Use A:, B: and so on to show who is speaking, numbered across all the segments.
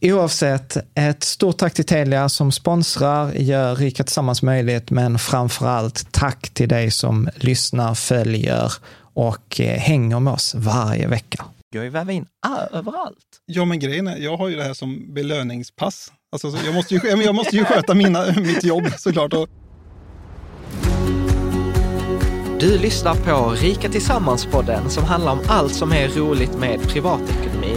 A: Oavsett, ett stort tack till Telia som sponsrar, gör Rika Tillsammans möjligt, men framför allt tack till dig som lyssnar, följer och eh, hänger med oss varje vecka. Jag är väva in överallt.
B: Ja, men grejen är, jag har ju det här som belöningspass. Alltså, så jag, måste ju, jag måste ju sköta mina, mitt jobb såklart. Och
A: Du lyssnar på Rika Tillsammans-podden som handlar om allt som är roligt med privatekonomi.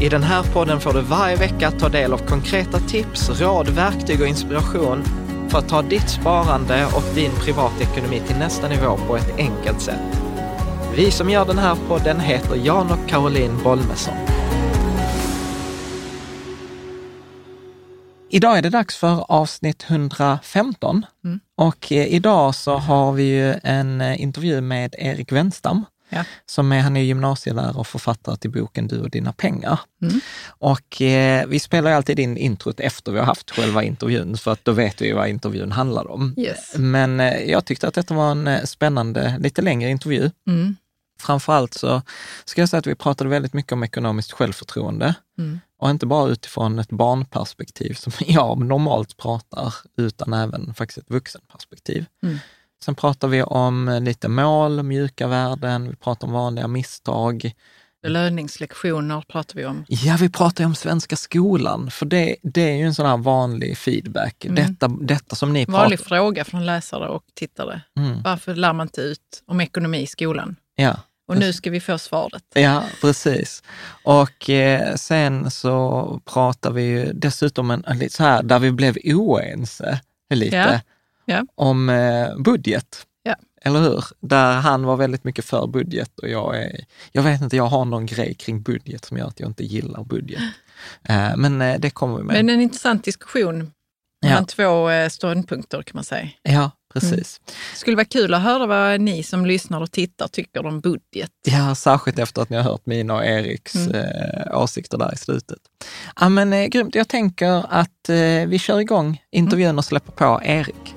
A: I den här podden får du varje vecka ta del av konkreta tips, råd, verktyg och inspiration för att ta ditt sparande och din privatekonomi till nästa nivå på ett enkelt sätt. Vi som gör den här podden heter Jan och Caroline Bolmesson. Idag är det dags för avsnitt 115
C: Mm.
A: och eh, idag så har vi ju en eh, intervju med Erik Wenstam
C: Ja.
A: som är, han är gymnasielärare och författare till boken Du och dina pengar.
C: Mm.
A: Och eh, vi spelar alltid in introt efter vi har haft själva intervjun, för att då vet vi vad intervjun handlar om.
C: Yes.
A: Men eh, jag tyckte att detta var en eh, spännande, lite längre intervju.
C: Mm.
A: Framförallt så ska jag säga att vi pratade väldigt mycket om ekonomiskt självförtroende.
C: Mm.
A: Och inte bara utifrån ett barnperspektiv som jag normalt pratar, utan även faktiskt ett vuxenperspektiv.
C: Mm.
A: Sen pratar vi om eh, lite mål, mjuka värden, vi pratar om vanliga misstag.
C: Belöningslektioner pratar vi om.
A: Ja, vi pratar ju om svenska skolan, för det, det är ju en sån här vanlig feedback.
C: Mm.
A: Detta, detta som ni
C: Vanlig
A: pratar
C: fråga från läsare och tittare.
A: Mm.
C: Varför lär man inte ut om ekonomi i skolan?
A: Ja,
C: Och nu ska vi få svaret.
A: ja, precis. Och eh, sen så pratar vi ju dessutom en, en så här, där vi blev oense lite
C: Ja, ja.
A: om eh, budget.
C: Ja.
A: Eller hur? Där han var väldigt mycket för budget och jag är, jag vet inte, jag har någon grej kring budget som gör att jag inte gillar budget. Eh, men eh, det kommer vi med.
C: Men en intressant diskussion mellan
A: Ja.
C: två ståndpunkter kan man säga.
A: Ja, precis.
C: Det skulle vara kul att höra vad ni som lyssnar och tittar tycker om budget.
A: Ja, särskilt efter att ni har hört mina och Eriks
C: Mm.
A: åsikter där i slutet. Ja, men eh, grymt. Jag tänker att vi kör igång intervjun och släpper på Erik.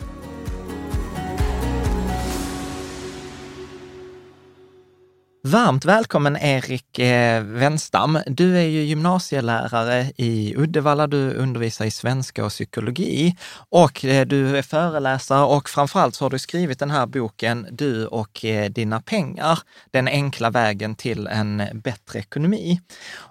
A: Varmt välkommen Erik eh, Wenstam. Du är ju gymnasielärare i Uddevalla. Du undervisar i svenska och psykologi och eh, du är föreläsare och framförallt så har du skrivit den här boken Du och eh, dina pengar, den enkla vägen till en bättre ekonomi.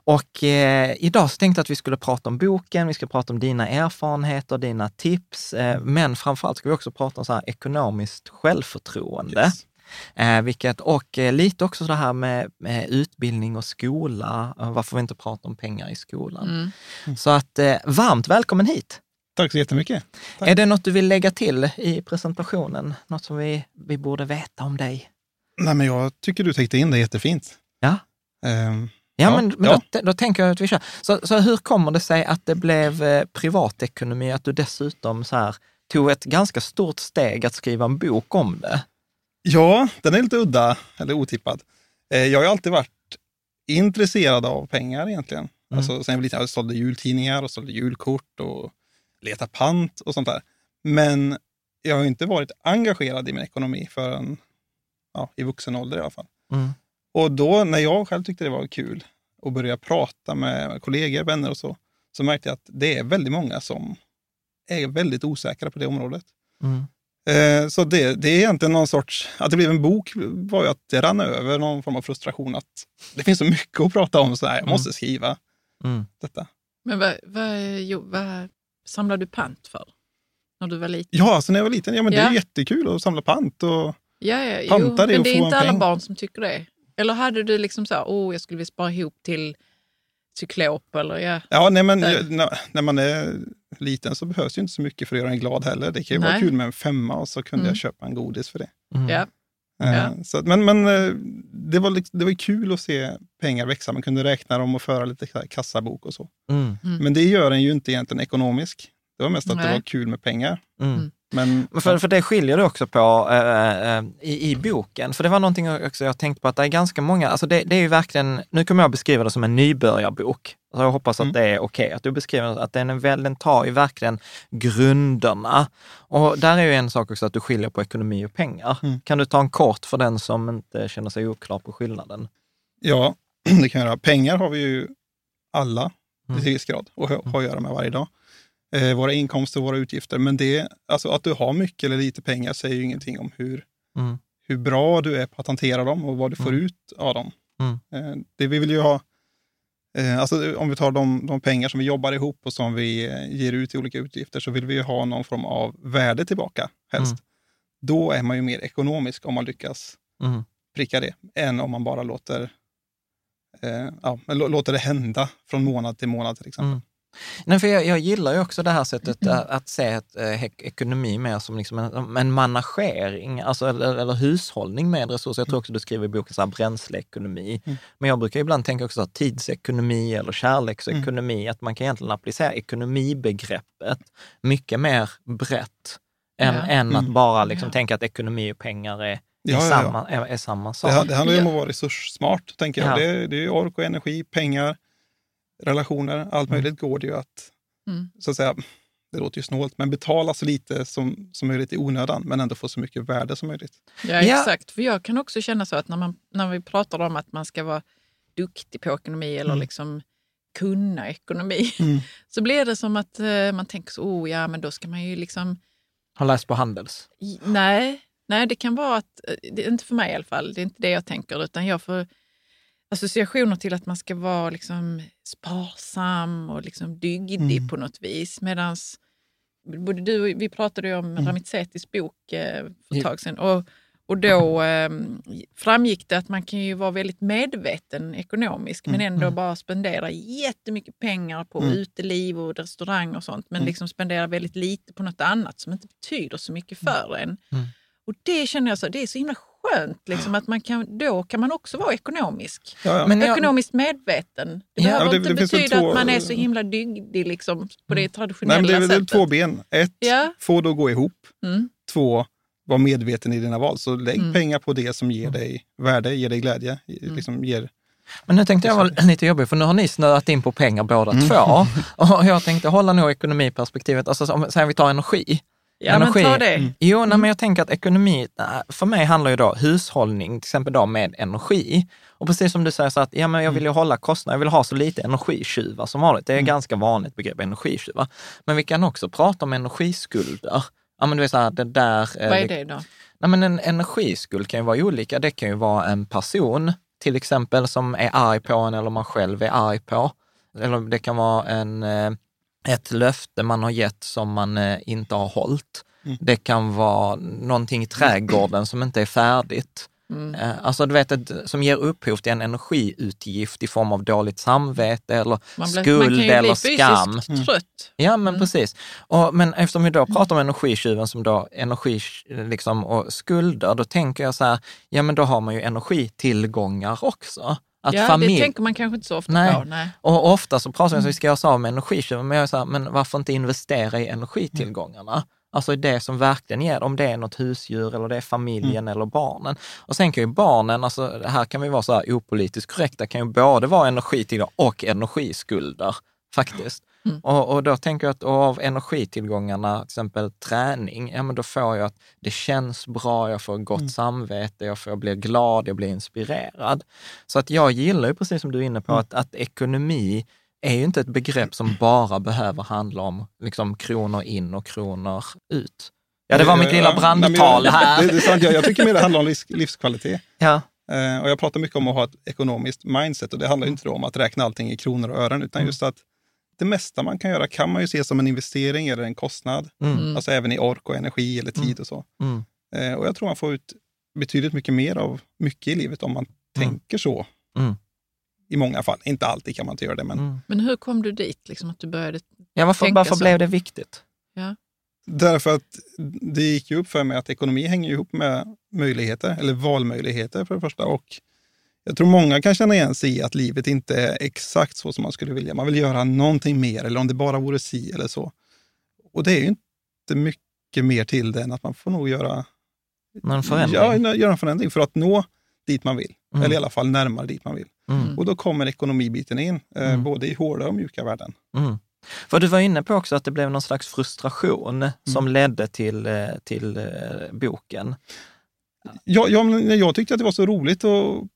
A: Och eh, idag så tänkte jag att vi skulle prata om boken, vi ska prata om dina erfarenheter, dina tips, eh, men framförallt ska vi också prata om så här ekonomiskt självförtroende.
B: Yes.
A: Eh, vilket, och eh, lite också det här med, med utbildning och skola, eh, varför vi inte pratar om pengar i skolan.
C: Mm.
A: Så att eh, varmt välkommen hit!
B: Tack så jättemycket. Tack.
A: Är det något du vill lägga till i presentationen? Något som vi, vi borde veta om dig?
B: Nej, men jag tycker du täckte in det jättefint.
A: Ja, ja,
B: Ja,
A: men, men
B: ja.
A: Då, då tänker jag att vi kör. Så, så hur kommer det sig att det blev eh, privatekonomi, att du dessutom så här, tog ett ganska stort steg att skriva en bok om det?
B: Ja, den är lite udda, eller otippad. Eh, Jag har alltid varit intresserad av pengar egentligen.
A: Mm.
B: Alltså, sen jag var liten, jag sålde jultidningar och sålde julkort och letade pant och sånt där. Men jag har inte varit engagerad i min ekonomi förrän ja, i vuxen ålder i alla fall.
A: Mm.
B: Och då när jag själv tyckte det var kul att börja prata med kollegor, vänner och så, så märkte jag att det är väldigt många som är väldigt osäkra på det området.
A: Mm.
B: Eh, Så det, det är egentligen någon sorts, att det blev en bok var ju att det rann över någon form av frustration att det finns så mycket att prata om så här, jag måste skriva
A: Mm.
B: detta.
C: Men vad, vad, jo, vad samlade du pant för när du var liten?
B: Ja, alltså när jag var liten, ja men det är
C: Ja.
B: jättekul att samla pant och
C: Ja, ja, jo,
B: Panta det
C: men
B: och
C: det är
B: få
C: inte
B: en
C: alla
B: peng.
C: barn som tycker det. Eller hade du liksom så här, åh, jag skulle vilja spara ihop till cyklop eller ja.
B: Ja, nej men
C: Nej.
B: när, när man är liten så behövs ju inte så mycket för att göra en glad heller. Det kan ju vara
C: Nej.
B: kul med en femma och så kunde
C: Mm.
B: jag köpa en godis för det.
A: Mm.
C: ja.
B: Eh,
C: Ja.
B: Så, men men eh, det, var, det var kul att se pengar växa. Man kunde räkna dem och föra lite kassabok och så.
A: Mm.
C: Mm.
B: Men det gör en ju inte egentligen ekonomisk. Det var mest att det
C: Nej.
B: var kul med pengar.
A: Mm.
C: Mm.
B: Men,
A: För, för det skiljer det också på eh, eh, i, i boken. För det var någonting också jag tänkte på att det är ganska många, alltså det, det är ju verkligen, nu kommer jag beskriva det som en nybörjarbok. Så jag hoppas att
B: Mm.
A: det är okej, att du beskriver att den, är den tar ju verkligen grunderna. Och där är ju en sak också att du skiljer på ekonomi och pengar.
B: Mm.
A: Kan du ta en kort för den som inte känner sig oklar på skillnaden?
B: ja, det kan jag göra. Pengar har vi ju alla
A: Mm.
B: till viss grad och har har att göra med varje dag. Eh, våra inkomster och våra utgifter. Men det, alltså att du har mycket eller lite pengar säger ju ingenting om hur,
A: Mm.
B: hur bra du är på att hantera dem och vad du får
A: Mm.
B: ut av dem.
A: Mm.
B: Eh, det vi vill ju ha, eh, alltså om vi tar de, de pengar som vi jobbar ihop och som vi eh, ger ut i olika utgifter så vill vi ju ha någon form av värde tillbaka helst.
A: Mm.
B: Då är man ju mer ekonomisk om man lyckas
A: Mm.
B: pricka det, än om man bara låter, eh, ja, låter det hända från månad till månad till exempel.
A: Mm. Nej, för jag, jag gillar ju också det här sättet att, att se ett, eh, ekonomi mer som liksom en, en managering, alltså, eller, eller hushållning med resurser. Jag tror också du skriver i boken så här, bränsleekonomi.
B: Mm.
A: Men jag brukar ibland tänka också så här, tidsekonomi eller kärleksekonomi, att man kan egentligen applicera ekonomibegreppet mycket mer brett än,
C: Ja.
A: än att
B: Mm.
A: bara liksom
C: Ja.
A: tänka att ekonomi och pengar är, är,
B: Ja, ja, ja.
A: samma, är, är samma sak.
B: Det, det handlar ju om att vara resurssmart, tänker jag.
A: Ja.
B: Det, det är ork och energi, pengar, relationer, allt
A: Mm.
B: möjligt går det ju att,
C: Mm.
B: så att säga, det låter ju snålt, men betala så lite som, som möjligt i onödan, men ändå få så mycket värde som möjligt.
C: Ja,
A: Ja.
C: exakt. För jag kan också känna så att när, man, när vi pratar om att man ska vara duktig på ekonomi eller
B: Mm.
C: liksom kunna ekonomi,
B: Mm.
C: så blir det som att eh, man tänker så, oh, ja men då ska man ju liksom
A: Har läst på Handels.
C: I- Nej, nej, det kan vara att, eh, det är inte för mig i alla fall, det är inte det jag tänker, utan jag får associationer till att man ska vara liksom sparsam och liksom dygdig
B: Mm.
C: på något vis. Medan både du och vi pratade ju om
B: Mm.
C: Ramit Setis bok eh, för ett tag sedan. Och, och då eh, framgick det att man kan ju vara väldigt medveten ekonomisk men
B: Mm,
C: ändå
A: mm.
C: bara spendera jättemycket pengar på
B: Mm.
C: uteliv och restaurang och sånt. Men
B: Mm.
C: liksom spendera väldigt lite på något annat som inte betyder så mycket för en.
A: Mm.
C: Och det känner jag så, det är så himla skönt liksom, att man kan, då kan man också vara ekonomisk.
B: Ja, ja.
A: Men jag-
C: Ekonomiskt medveten. Det
A: Ja,
C: behöver
B: det-
C: inte
B: det
C: betyda
B: två-
C: att man är så himla dygdig liksom, på det
B: Nej,
C: traditionella
B: men det är väl
C: sättet.
B: två ben. Ett,
C: Ja.
B: få det att gå ihop.
C: Mm.
B: Två, var medveten i dina val. Så lägg
C: Mm.
B: pengar på det som ger dig värde, ger dig glädje. Liksom ger,
A: Men nu tänkte jag vara lite jobbig, för nu har ni snöat in på pengar båda
B: Mm.
A: två. Och jag tänkte hålla nog ekonomiperspektivet, alltså om säg vi tar energi.
C: Ja, men ta det.
A: Mm. Jo, nej, men jag tänker att ekonomi, för mig handlar ju då hushållning, till exempel då med energi. Och precis som du säger, så att ja, men jag vill ju hålla kostnader, jag vill ha så lite energitjuvar som vanligt. Det är ett ganska vanligt begrepp, energitjuvar. Men vi kan också prata om energiskulder. Ja, men du vet så här, det där... eh,
C: Vad är det då?
A: Nej, men en energiskuld kan ju vara olika. Det kan ju vara en person, till exempel, som är arg på en eller man själv är arg på. Eller det kan vara en, eh, ett löfte man har gett som man eh, inte har hållit.
B: Mm.
A: Det kan vara någonting i trädgården som inte är färdigt.
C: Mm.
A: Eh, Alltså du vet, som ger upphov till en energiutgift i form av dåligt samvete eller
C: Man, blir,
A: skuld
C: man kan ju
A: eller
C: bli
A: skam.
C: fysiskt trött.
A: Ja, men
C: Mm.
A: precis. Och, men eftersom vi då pratar om energitjuven som då energi liksom, och skulder, då tänker jag så här, ja men då har man ju energitillgångar också. Att
C: ja,
A: familj...
C: det tänker man kanske inte så ofta
A: Nej.
C: på. Nej.
A: Och ofta så pratar vi om att vi ska göra oss av med energitjuven, men jag är så här, men varför inte investera i energitillgångarna? Alltså i det som verkligen ger, om det är något husdjur eller det är familjen eller barnen. Och sen kan ju barnen, alltså här kan vi vara så här opolitiskt korrekta, kan ju både vara energitillgångar och energiskulder faktiskt.
C: Mm.
A: Och, och då tänker jag att av energitillgångarna, till exempel träning, ja men då får jag att det känns bra, jag får gott samvete, jag, får, jag blir glad, jag blir inspirerad. Så att jag gillar ju precis som du är inne på, att, att ekonomi är ju inte ett begrepp som bara behöver handla om liksom, kronor in och kronor ut. Ja, det var mitt lilla brandtal här.
B: Det, det är sant, jag, jag tycker mer det handlar om livs, livskvalitet.
A: Ja,
B: Eh, och jag pratar mycket om att ha ett ekonomiskt mindset och det handlar inte då om att räkna allting i kronor och ören utan just att det mesta man kan göra kan man ju se som en investering eller en kostnad.
A: mm,
B: Alltså även i ork och energi eller tid och så.
A: mm,
B: Eh, och jag tror man får ut betydligt mycket mer av mycket i livet om man tänker så.
A: Mm.
B: I många fall. Inte alltid kan man inte göra det, men
A: mm.
C: Men hur kom du dit? Liksom, att du började...
A: ja varför,
C: Tänka
A: varför
C: så.
A: blev det viktigt?
B: därför att det gick ju upp för mig att ekonomi hänger ihop med möjligheter, eller valmöjligheter för det första. Och jag tror många kan känna igen sig i att livet inte är exakt så som man skulle vilja. Man vill göra någonting mer, eller om det bara vore si eller så. Och det är ju inte mycket mer till det än att man får nog göra,
A: Någon förändring?
B: Ja, göra en förändring för att nå dit man vill.
A: Mm.
B: Eller i alla fall närmare dit man vill.
A: Mm.
B: Och då kommer ekonomibiten in, eh,
A: Mm.
B: både i hårda och mjuka värden.
A: Mm. För du var inne på också att det blev någon slags frustration som ledde till, eh, till eh, boken.
B: Ja, ja, men jag tyckte att det var så roligt att mm,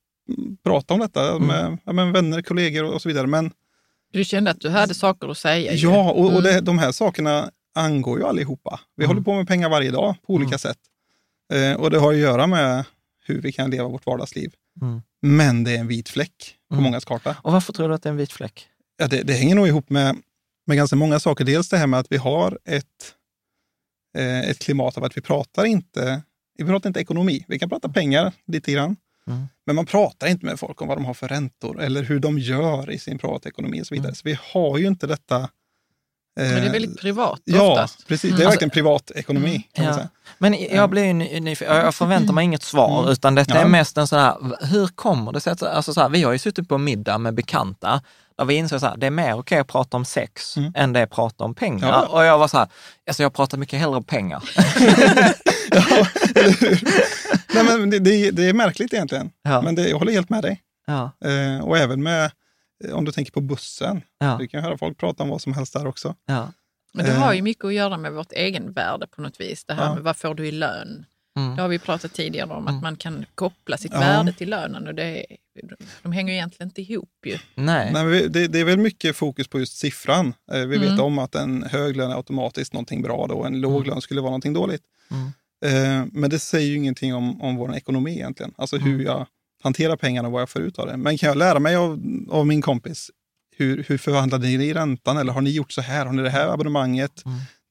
B: prata om detta
A: Mm.
B: med, ja, med vänner, kollegor och så vidare. Men
C: Du kände att du hade saker att säga. ju.
B: ja, och, och
C: Mm.
B: det, de här sakerna angår ju allihopa. Vi
A: Mm.
B: håller på med pengar varje dag på olika
A: Mm.
B: sätt. Eh, och det har att göra med hur vi kan leva vårt vardagsliv.
A: Mm.
B: Men det är en vit fläck på
A: Mm.
B: mångas karta.
A: Och varför tror du att det är en vit fläck?
B: Ja, det, det hänger nog ihop med, med ganska många saker. Dels det här med att vi har ett, eh, ett klimat av att vi pratar inte, vi pratar inte ekonomi. Vi kan prata pengar lite grann.
A: Mm.
B: Men man pratar inte med folk om vad de har för räntor eller hur de gör i sin privatekonomi och så vidare.
A: Mm.
B: Så vi har ju inte detta. eh,
C: Men det är väldigt privat
B: Ja,
C: oftast.
B: precis. Det är
C: Mm.
B: verkligen privatekonomi. Kan man
A: Ja. Men jag blir ju ny- nyfiken, jag förväntar mig inget svar,
B: Mm.
A: utan detta
B: Ja.
A: är mest en sån här, hur kommer det sig alltså så här, vi har ju suttit på middag med bekanta, där vi insåg så här, det är mer okej att prata om sex
B: Mm.
A: än det är att prata om pengar.
B: Ja.
A: Och jag var så här, alltså jag pratar mycket hellre om pengar.
B: ja? Nej, men det, det, det är märkligt egentligen.
A: Ja.
B: Men det, jag håller helt med dig.
A: Ja,
B: Eh, och även med, eh, om du tänker på bussen.
A: ja,
B: Du kan höra folk prata om vad som helst där också.
A: ja.
C: Men det
B: Eh.
C: har ju mycket att göra med vårt egenvärde på något vis. Det här
B: Ja.
C: med vad får du i lön?
A: Mm.
C: Det har vi pratat tidigare om,
A: Mm.
C: att man kan koppla sitt
B: Ja.
C: värde till lönen. Och det de hänger ju egentligen inte ihop ju.
A: Nej.
B: Nej, det, det är väl mycket fokus på just siffran. Eh, vi vet
C: Mm.
B: om att en hög lön är automatiskt någonting bra då, och en låg
A: Mm.
B: lön skulle vara någonting dåligt.
A: Mm.
B: Eh, men det säger ju ingenting om, om vår ekonomi egentligen. Alltså hur
A: Mm.
B: jag hanterar pengarna och vad jag får ut av det. Men kan jag lära mig av, av min kompis, hur, hur förvandlade ni räntan? Eller har ni gjort så här? Har ni det här abonnemanget?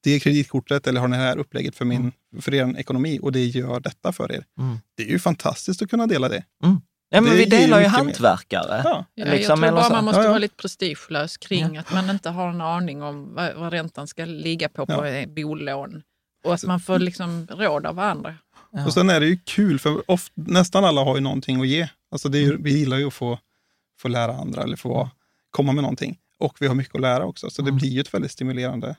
A: Mm.
B: Det kreditkortet? Eller har ni det här upplägget för, min, för er ekonomi? Och det gör detta för er.
A: Mm.
B: Det är ju fantastiskt att kunna dela det.
A: Ja, men
B: Det
A: vi delar ju hantverkare.
B: Ja.
C: Ja,
A: Liksom,
C: jag tror
A: eller
C: bara man måste
B: Ja, ja.
C: vara lite prestigelös kring att man inte har en aning om vad, vad räntan ska ligga på på
B: Ja.
C: bolån. Och att man får liksom råd av varandra.
A: Ja.
B: Och sen är det ju kul, för oft, nästan alla har ju någonting att ge. Alltså det är ju, vi gillar ju att få, få lära andra eller få komma med någonting. Och vi har mycket att lära också, så det
A: Mm.
B: blir ju ett väldigt stimulerande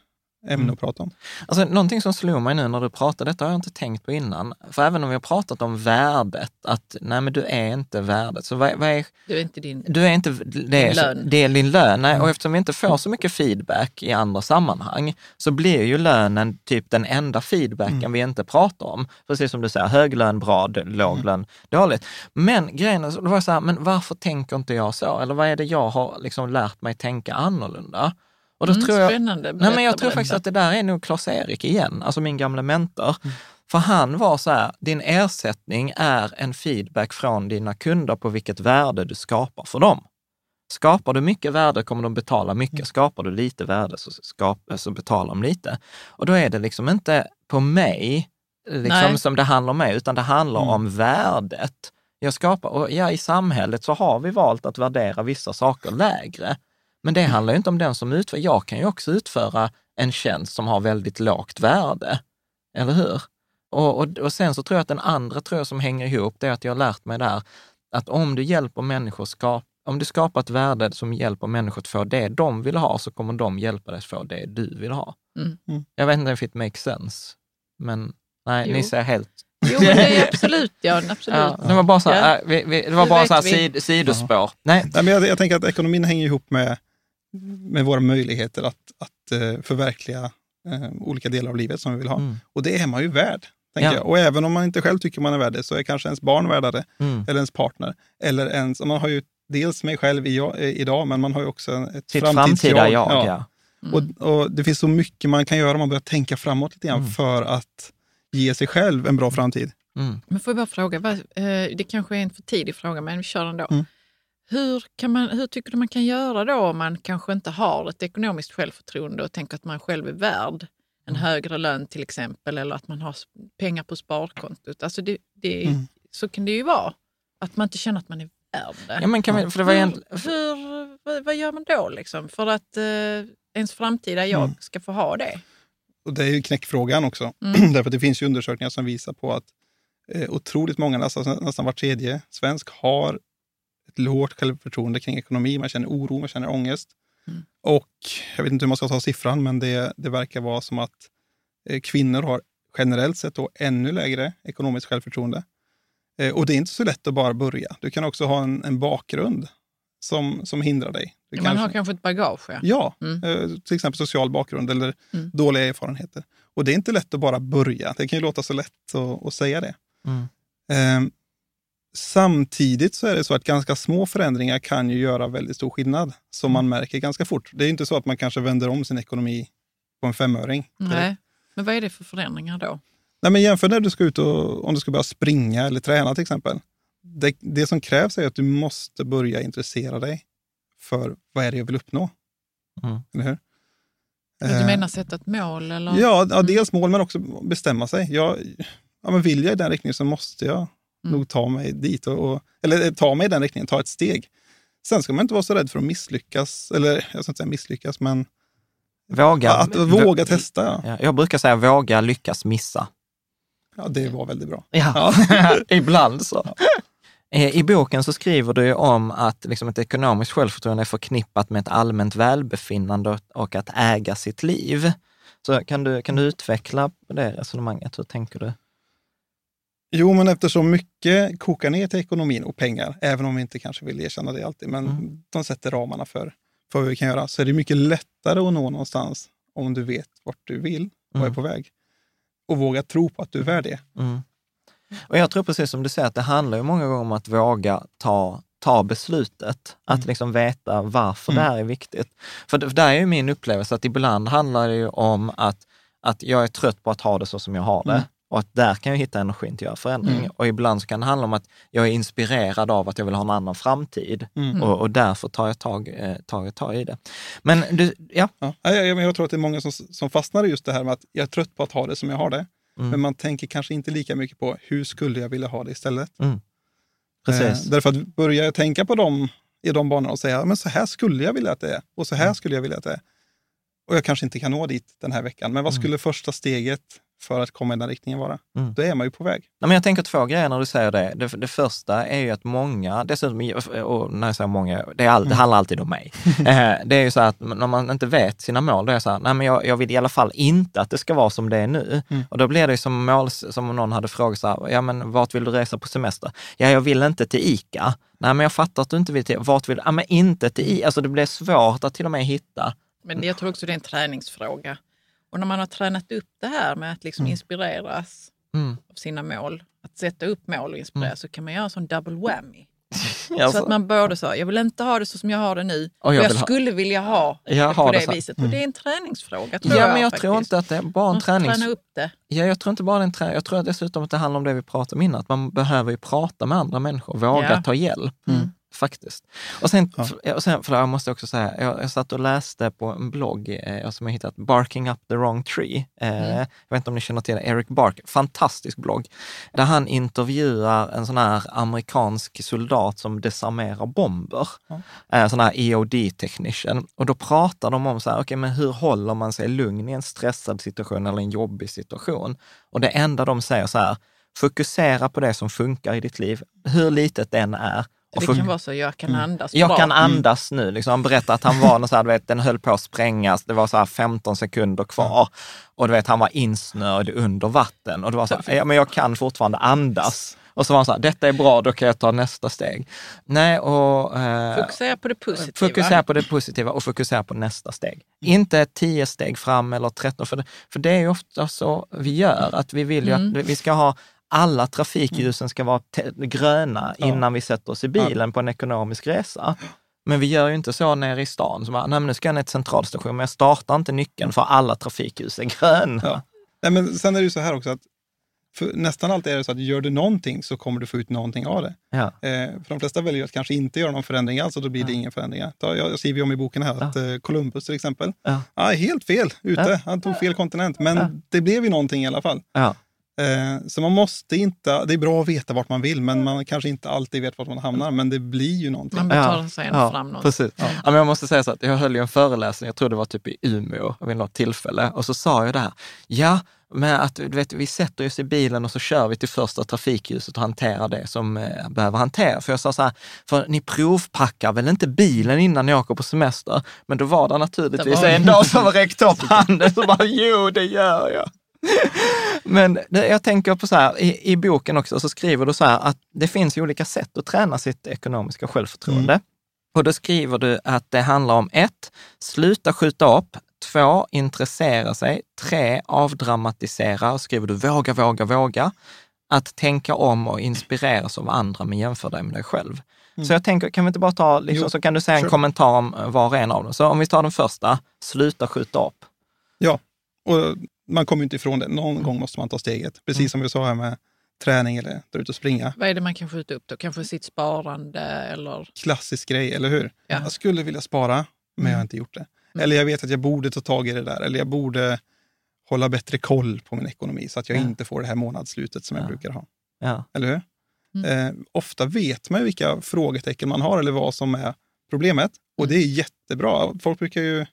B: ämne
A: Mm.
B: att prata om.
A: Alltså, någonting som slog mig nu när du pratade, detta har jag inte tänkt på innan. För även om vi har pratat om värdet, att nej men du är inte värdet. Så vad, vad är,
C: Du är inte din...
A: du är inte, det är,
C: lön.
A: det är din lön. Nej, och eftersom vi inte får så mycket feedback i andra sammanhang så blir ju lönen typ den enda feedbacken vi inte pratar om. Precis som du säger, hög lön bra, låg lön dåligt. Men grejen är, det var så här, men varför tänker inte jag så? Eller vad är det jag har liksom lärt mig tänka annorlunda? Och då
C: Mm,
A: tror jag,
C: spännande.
A: Nej, men jag
C: Berätta,
A: tror faktiskt att det där är nog Klas-Erik igen, alltså min gamla mentor. För han var så här, din ersättning är en feedback från dina kunder på vilket värde du skapar för dem. Skapar du mycket värde kommer de betala mycket. Skapar du lite värde så, skap, så betalar de lite. Och då är det liksom inte på mig liksom, som det handlar om mig, utan det handlar
B: Mm.
A: om värdet jag skapar. Och ja, i samhället så har vi valt att värdera vissa saker lägre. Men det handlar ju inte om den som utför. Jag kan ju också utföra en tjänst som har väldigt lågt värde. Eller hur? Och, och, och sen så tror jag att den andra tror jag som hänger ihop, det är att jag har lärt mig där, att om du hjälper människor skapa om du skapar ett värde som hjälper människor att få det de vill ha, så kommer de hjälpa dig att få det du vill ha.
C: Mm.
B: Mm.
A: Jag vet inte if it makes sense, men nej,
C: Jo.
A: ni säger helt...
C: Jo, men det är absolut, ja. Absolut.
A: Ja, det var bara så här,
C: Ja.
A: äh, vi, vi, det var
C: Det
A: bara så här sid, sidospår. Nej,
B: Nej, men jag, jag tänker att ekonomin hänger ihop med, med våra möjligheter att, att eh, förverkliga eh, olika delar av livet som vi vill ha.
A: Mm.
B: Och det är man ju värd. Tänker
A: Ja.
B: jag. Och även om man inte själv tycker man är värd det, så är kanske ens barn värda det.
A: Mm.
B: Eller ens partner. Eller ens, och man har ju dels mig själv i, eh, idag, men man har ju också ett
A: Sitt framtida jag,
B: Ja.
A: ja.
B: Och, och det finns så mycket man kan göra om man börjar tänka framåt lite grann
A: Mm.
B: för att ge sig själv en bra framtid.
A: Mm.
C: Men får jag bara fråga, det kanske är en för tidig fråga, men vi kör den då.
B: Mm.
C: Hur, kan man, hur tycker du man kan göra då om man kanske inte har ett ekonomiskt självförtroende och tänker att man själv är värd en högre lön till exempel, eller att man har pengar på sparkontot. Alltså det, det,
B: Mm.
C: Så kan det ju vara, att man inte känner att man är värd det.
A: Ja, men kan vi, för det var
C: hur,
A: egentligen,
C: hur, vad, vad gör man då liksom, för att eh, ens framtida jag
B: Mm.
C: ska få ha det?
B: Och det är ju knäckfrågan också.
C: Mm.
B: Därför att det finns ju undersökningar som visar på att eh, otroligt många, nästan, nästan var tredje svensk, har lågt självförtroende kring ekonomi. Man känner oro, man känner ångest.
C: Mm.
B: Och jag vet inte hur man ska ta siffran, men det, det verkar vara som att eh, kvinnor har generellt sett då ännu lägre ekonomiskt självförtroende. Eh, och det är inte så lätt att bara börja. Du kan också ha en, en bakgrund som, som hindrar dig. Du
C: Man har kanske ett bagage. Ja.
B: Ja,
C: Mm.
B: eh, till exempel social bakgrund eller
C: Mm.
B: dåliga erfarenheter. Och det är inte lätt att bara börja. Det kan ju låta så lätt att, att säga det.
A: mm.
B: Samtidigt så är det så att ganska små förändringar kan ju göra väldigt stor skillnad, som man märker ganska fort. Det är inte så att man kanske vänder om sin ekonomi på en femöring.
C: Nej. Men vad är det för förändringar då?
B: Nej, men jämför när du ska ut och om du ska börja springa eller träna till exempel. Det, det som krävs är att du måste börja intressera dig för vad är det jag vill uppnå.
A: Mm.
B: Eller hur?
C: Du
B: Eh,
C: menar sätta ett mål? Eller?
B: Ja, ja, dels mål men också bestämma sig. Jag, ja, men vill jag i den riktningen så måste jag
C: Mm.
B: nog ta mig dit. Och, och, eller eh, ta mig i den riktningen, ta ett steg. Sen ska man inte vara så rädd för att misslyckas. Eller jag ska inte säga misslyckas, men
A: Våga,
B: att, att våga testa. Ja.
A: Ja, jag brukar säga våga lyckas missa.
B: ja, det var väldigt bra.
A: Ja, ibland så. Eh, I boken så skriver du om att liksom ett ekonomiskt självförtroende är förknippat med ett allmänt välbefinnande och att äga sitt liv. Så kan du, kan du utveckla det resonemanget? Hur tänker du?
B: Jo, men eftersom mycket kokar ner till ekonomin och pengar, även om vi inte kanske vill erkänna det alltid, men
A: Mm.
B: de sätter ramarna för, för vad vi kan göra, så är det mycket lättare att nå någonstans om du vet vart du vill och är
A: Mm.
B: på väg. Och våga tro på att du är värd det.
A: Mm. Och jag tror precis som du säger att det handlar ju många gånger om att våga ta, ta beslutet, att
B: Mm.
A: liksom veta varför
B: Mm.
A: det här är viktigt. För det- där är ju min upplevelse att ibland handlar det ju om att, att jag är trött på att ha det så som jag har det.
B: Mm.
A: Och att där kan jag hitta energi till att göra förändring.
B: Mm.
A: Och ibland så kan det handla om att jag är inspirerad av att jag vill ha en annan framtid.
B: Mm.
A: Och, och därför tar jag tag, eh, tar jag tag i det. Men du, ja.
B: Ja. Jag, jag, tror att det är många som, som fastnar i just det här med att jag är trött på att ha det som jag har det.
A: Mm.
B: Men man tänker kanske inte lika mycket på hur skulle jag vilja ha det istället.
A: Precis.
B: Eh, därför att börjar jag tänka på dem i de banorna och säga men så här skulle jag vilja att det är och så här
A: Mm.
B: skulle jag vilja att det är. Och jag kanske inte kan nå dit den här veckan, men vad
A: Mm.
B: skulle första steget för att komma i den riktningen vara.
A: Mm.
B: Då är man ju på väg.
A: Nej, men jag tänker två grejer när du säger det. Det, det första är ju att många, dessutom, och när jag säger många, det, är all, det handlar alltid om mig. Eh, det är ju så att när man inte vet sina mål, då är det så här, nej men jag, jag vill i alla fall inte att det ska vara som det är nu.
B: Mm.
A: Och då blir det ju som mål, som om någon hade frågat så här, ja men vart vill du resa på semester? Ja, jag vill inte till ICA. Nej, men jag fattar att du inte vill till, vart vill du? Ja, men inte till ICA. Alltså det blir svårt att till och med hitta.
C: Men jag tror också det är en träningsfråga. Och när man har tränat upp det här med att liksom inspireras
A: Mm.
C: av sina mål, att sätta upp mål och inspireras, så kan man göra en sån double whammy.
A: Alltså,
C: Så att man både sa, jag vill inte ha det så som jag har det nu,
A: Och jag
C: jag,
A: vill ha-
C: skulle vilja ha
A: Jag
C: det på
A: det
C: det, viset. Och det är en träningsfråga tror
A: ja,
C: jag
A: men jag
C: faktiskt.
A: tror inte att det är bara en tränings...
C: träna upp det.
A: Ja, jag tror inte bara en trä. Jag tror dessutom att det handlar om det vi pratade om innan, att man behöver ju prata med andra människor, våga
C: Ja.
A: ta hjälp. Faktiskt. Och sen, och sen för jag måste också säga, jag, jag satt och läste på en blogg eh, som jag hittat, Barking up the wrong tree. Eh, Jag vet inte om ni känner till det, Eric Bark, fantastisk blogg, där han intervjuar en sån här amerikansk soldat som desarmerar bomber. Eh, sån här EOD technician. Och då pratar de om så här, okej, men hur håller man sig lugn i en stressad situation eller en jobbig situation? Och det enda de säger så här, fokusera på det som funkar i ditt liv, hur litet det än är. Och
C: Det kan vara så, jag kan andas
A: jag
C: bra.
A: kan andas nu. Liksom. Han berättade att han var, någon så här, du vet, den höll på att sprängas. Det var så här 15 sekunder kvar. Och du vet, han var insnöad under vatten. Och det var så här, ja, men jag kan fortfarande andas. Och så var han så här, detta är bra, då kan jag ta nästa steg. Nej, och... Eh,
C: Fokusera på det positiva.
A: Fokusera på det positiva och fokusera på nästa steg. Inte tio steg fram eller tretton, för det, för det är ju ofta så vi gör, att vi vill ju
C: Mm.
A: att vi ska ha alla trafikljusen ska vara gröna innan vi sätter oss i bilen på en ekonomisk resa. Men vi gör ju inte så nere i stan. Så bara, Nej, men nu ska jag ner till centralstationen, men jag startar inte nyckeln för alla trafikljus är gröna.
B: Ja. Nej, men sen är det ju så här också att nästan alltid är det så att gör du någonting så kommer du få ut någonting av det.
A: Ja.
B: Eh, för de flesta väljer att kanske inte göra någon förändring alls och då blir det inga förändringar. Ta, jag, jag skriver om i boken här att eh, Columbus till exempel,
A: Ja.
B: ja. helt fel ute.
A: Ja.
B: Han tog fel kontinent, men
A: Ja.
B: det blev ju någonting i alla fall.
A: Ja.
B: Eh, så man måste inte, det är bra att veta vart man vill, men man kanske inte alltid vet vart man hamnar, men det blir ju någonting.
C: Man betalar sig ändå fram någonstans.
A: Precis. Ja. men jag måste säga så att jag höll ju en föreläsning, jag tror det var typ i Umeå vid något tillfälle, och så sa jag det här, ja, men att du vet, vi sätter oss i bilen och så kör vi till första trafikljuset och hanterar det som eh, behöver hanteras. För jag sa så här, för ni provpackar väl inte bilen innan ni åker på semester? Men då var det naturligtvis
C: Det var-
A: en dag som räckte upp handen och bara, jo, det gör jag. Men det, jag tänker på så här, i, i boken också så skriver du så här att det finns ju olika sätt att träna sitt ekonomiska självförtroende. Och då skriver du att det handlar om ett, sluta skjuta upp, två, intressera sig, tre, avdramatisera, och skriver du våga, våga, våga. Att tänka om och inspireras av andra men jämför dig med dig själv. Så jag tänker, kan vi inte bara ta, liksom,
B: Jo,
A: så kan du säga en
B: sure.
A: kommentar om var och en av dem. Så om vi tar den första, sluta skjuta upp.
B: Ja, och man kommer inte ifrån det. Någon gång måste man ta steget. Precis som vi sa här med träning eller dra ut och springa.
C: Vad är det man kan skjuta upp då? Kanske sitt sparande eller?
B: Klassisk grej, eller hur?
C: Ja.
B: Jag skulle vilja spara, men jag har inte gjort det. Eller jag vet att jag borde ta tag i det där. Eller jag borde hålla bättre koll på min ekonomi så att jag
A: Ja.
B: inte får det här månadsslutet som jag
A: Ja.
B: brukar ha.
A: Ja.
B: Eller hur? Eh, ofta vet man ju vilka frågetecken man har eller vad som är problemet. Och det är jättebra. Folk brukar ju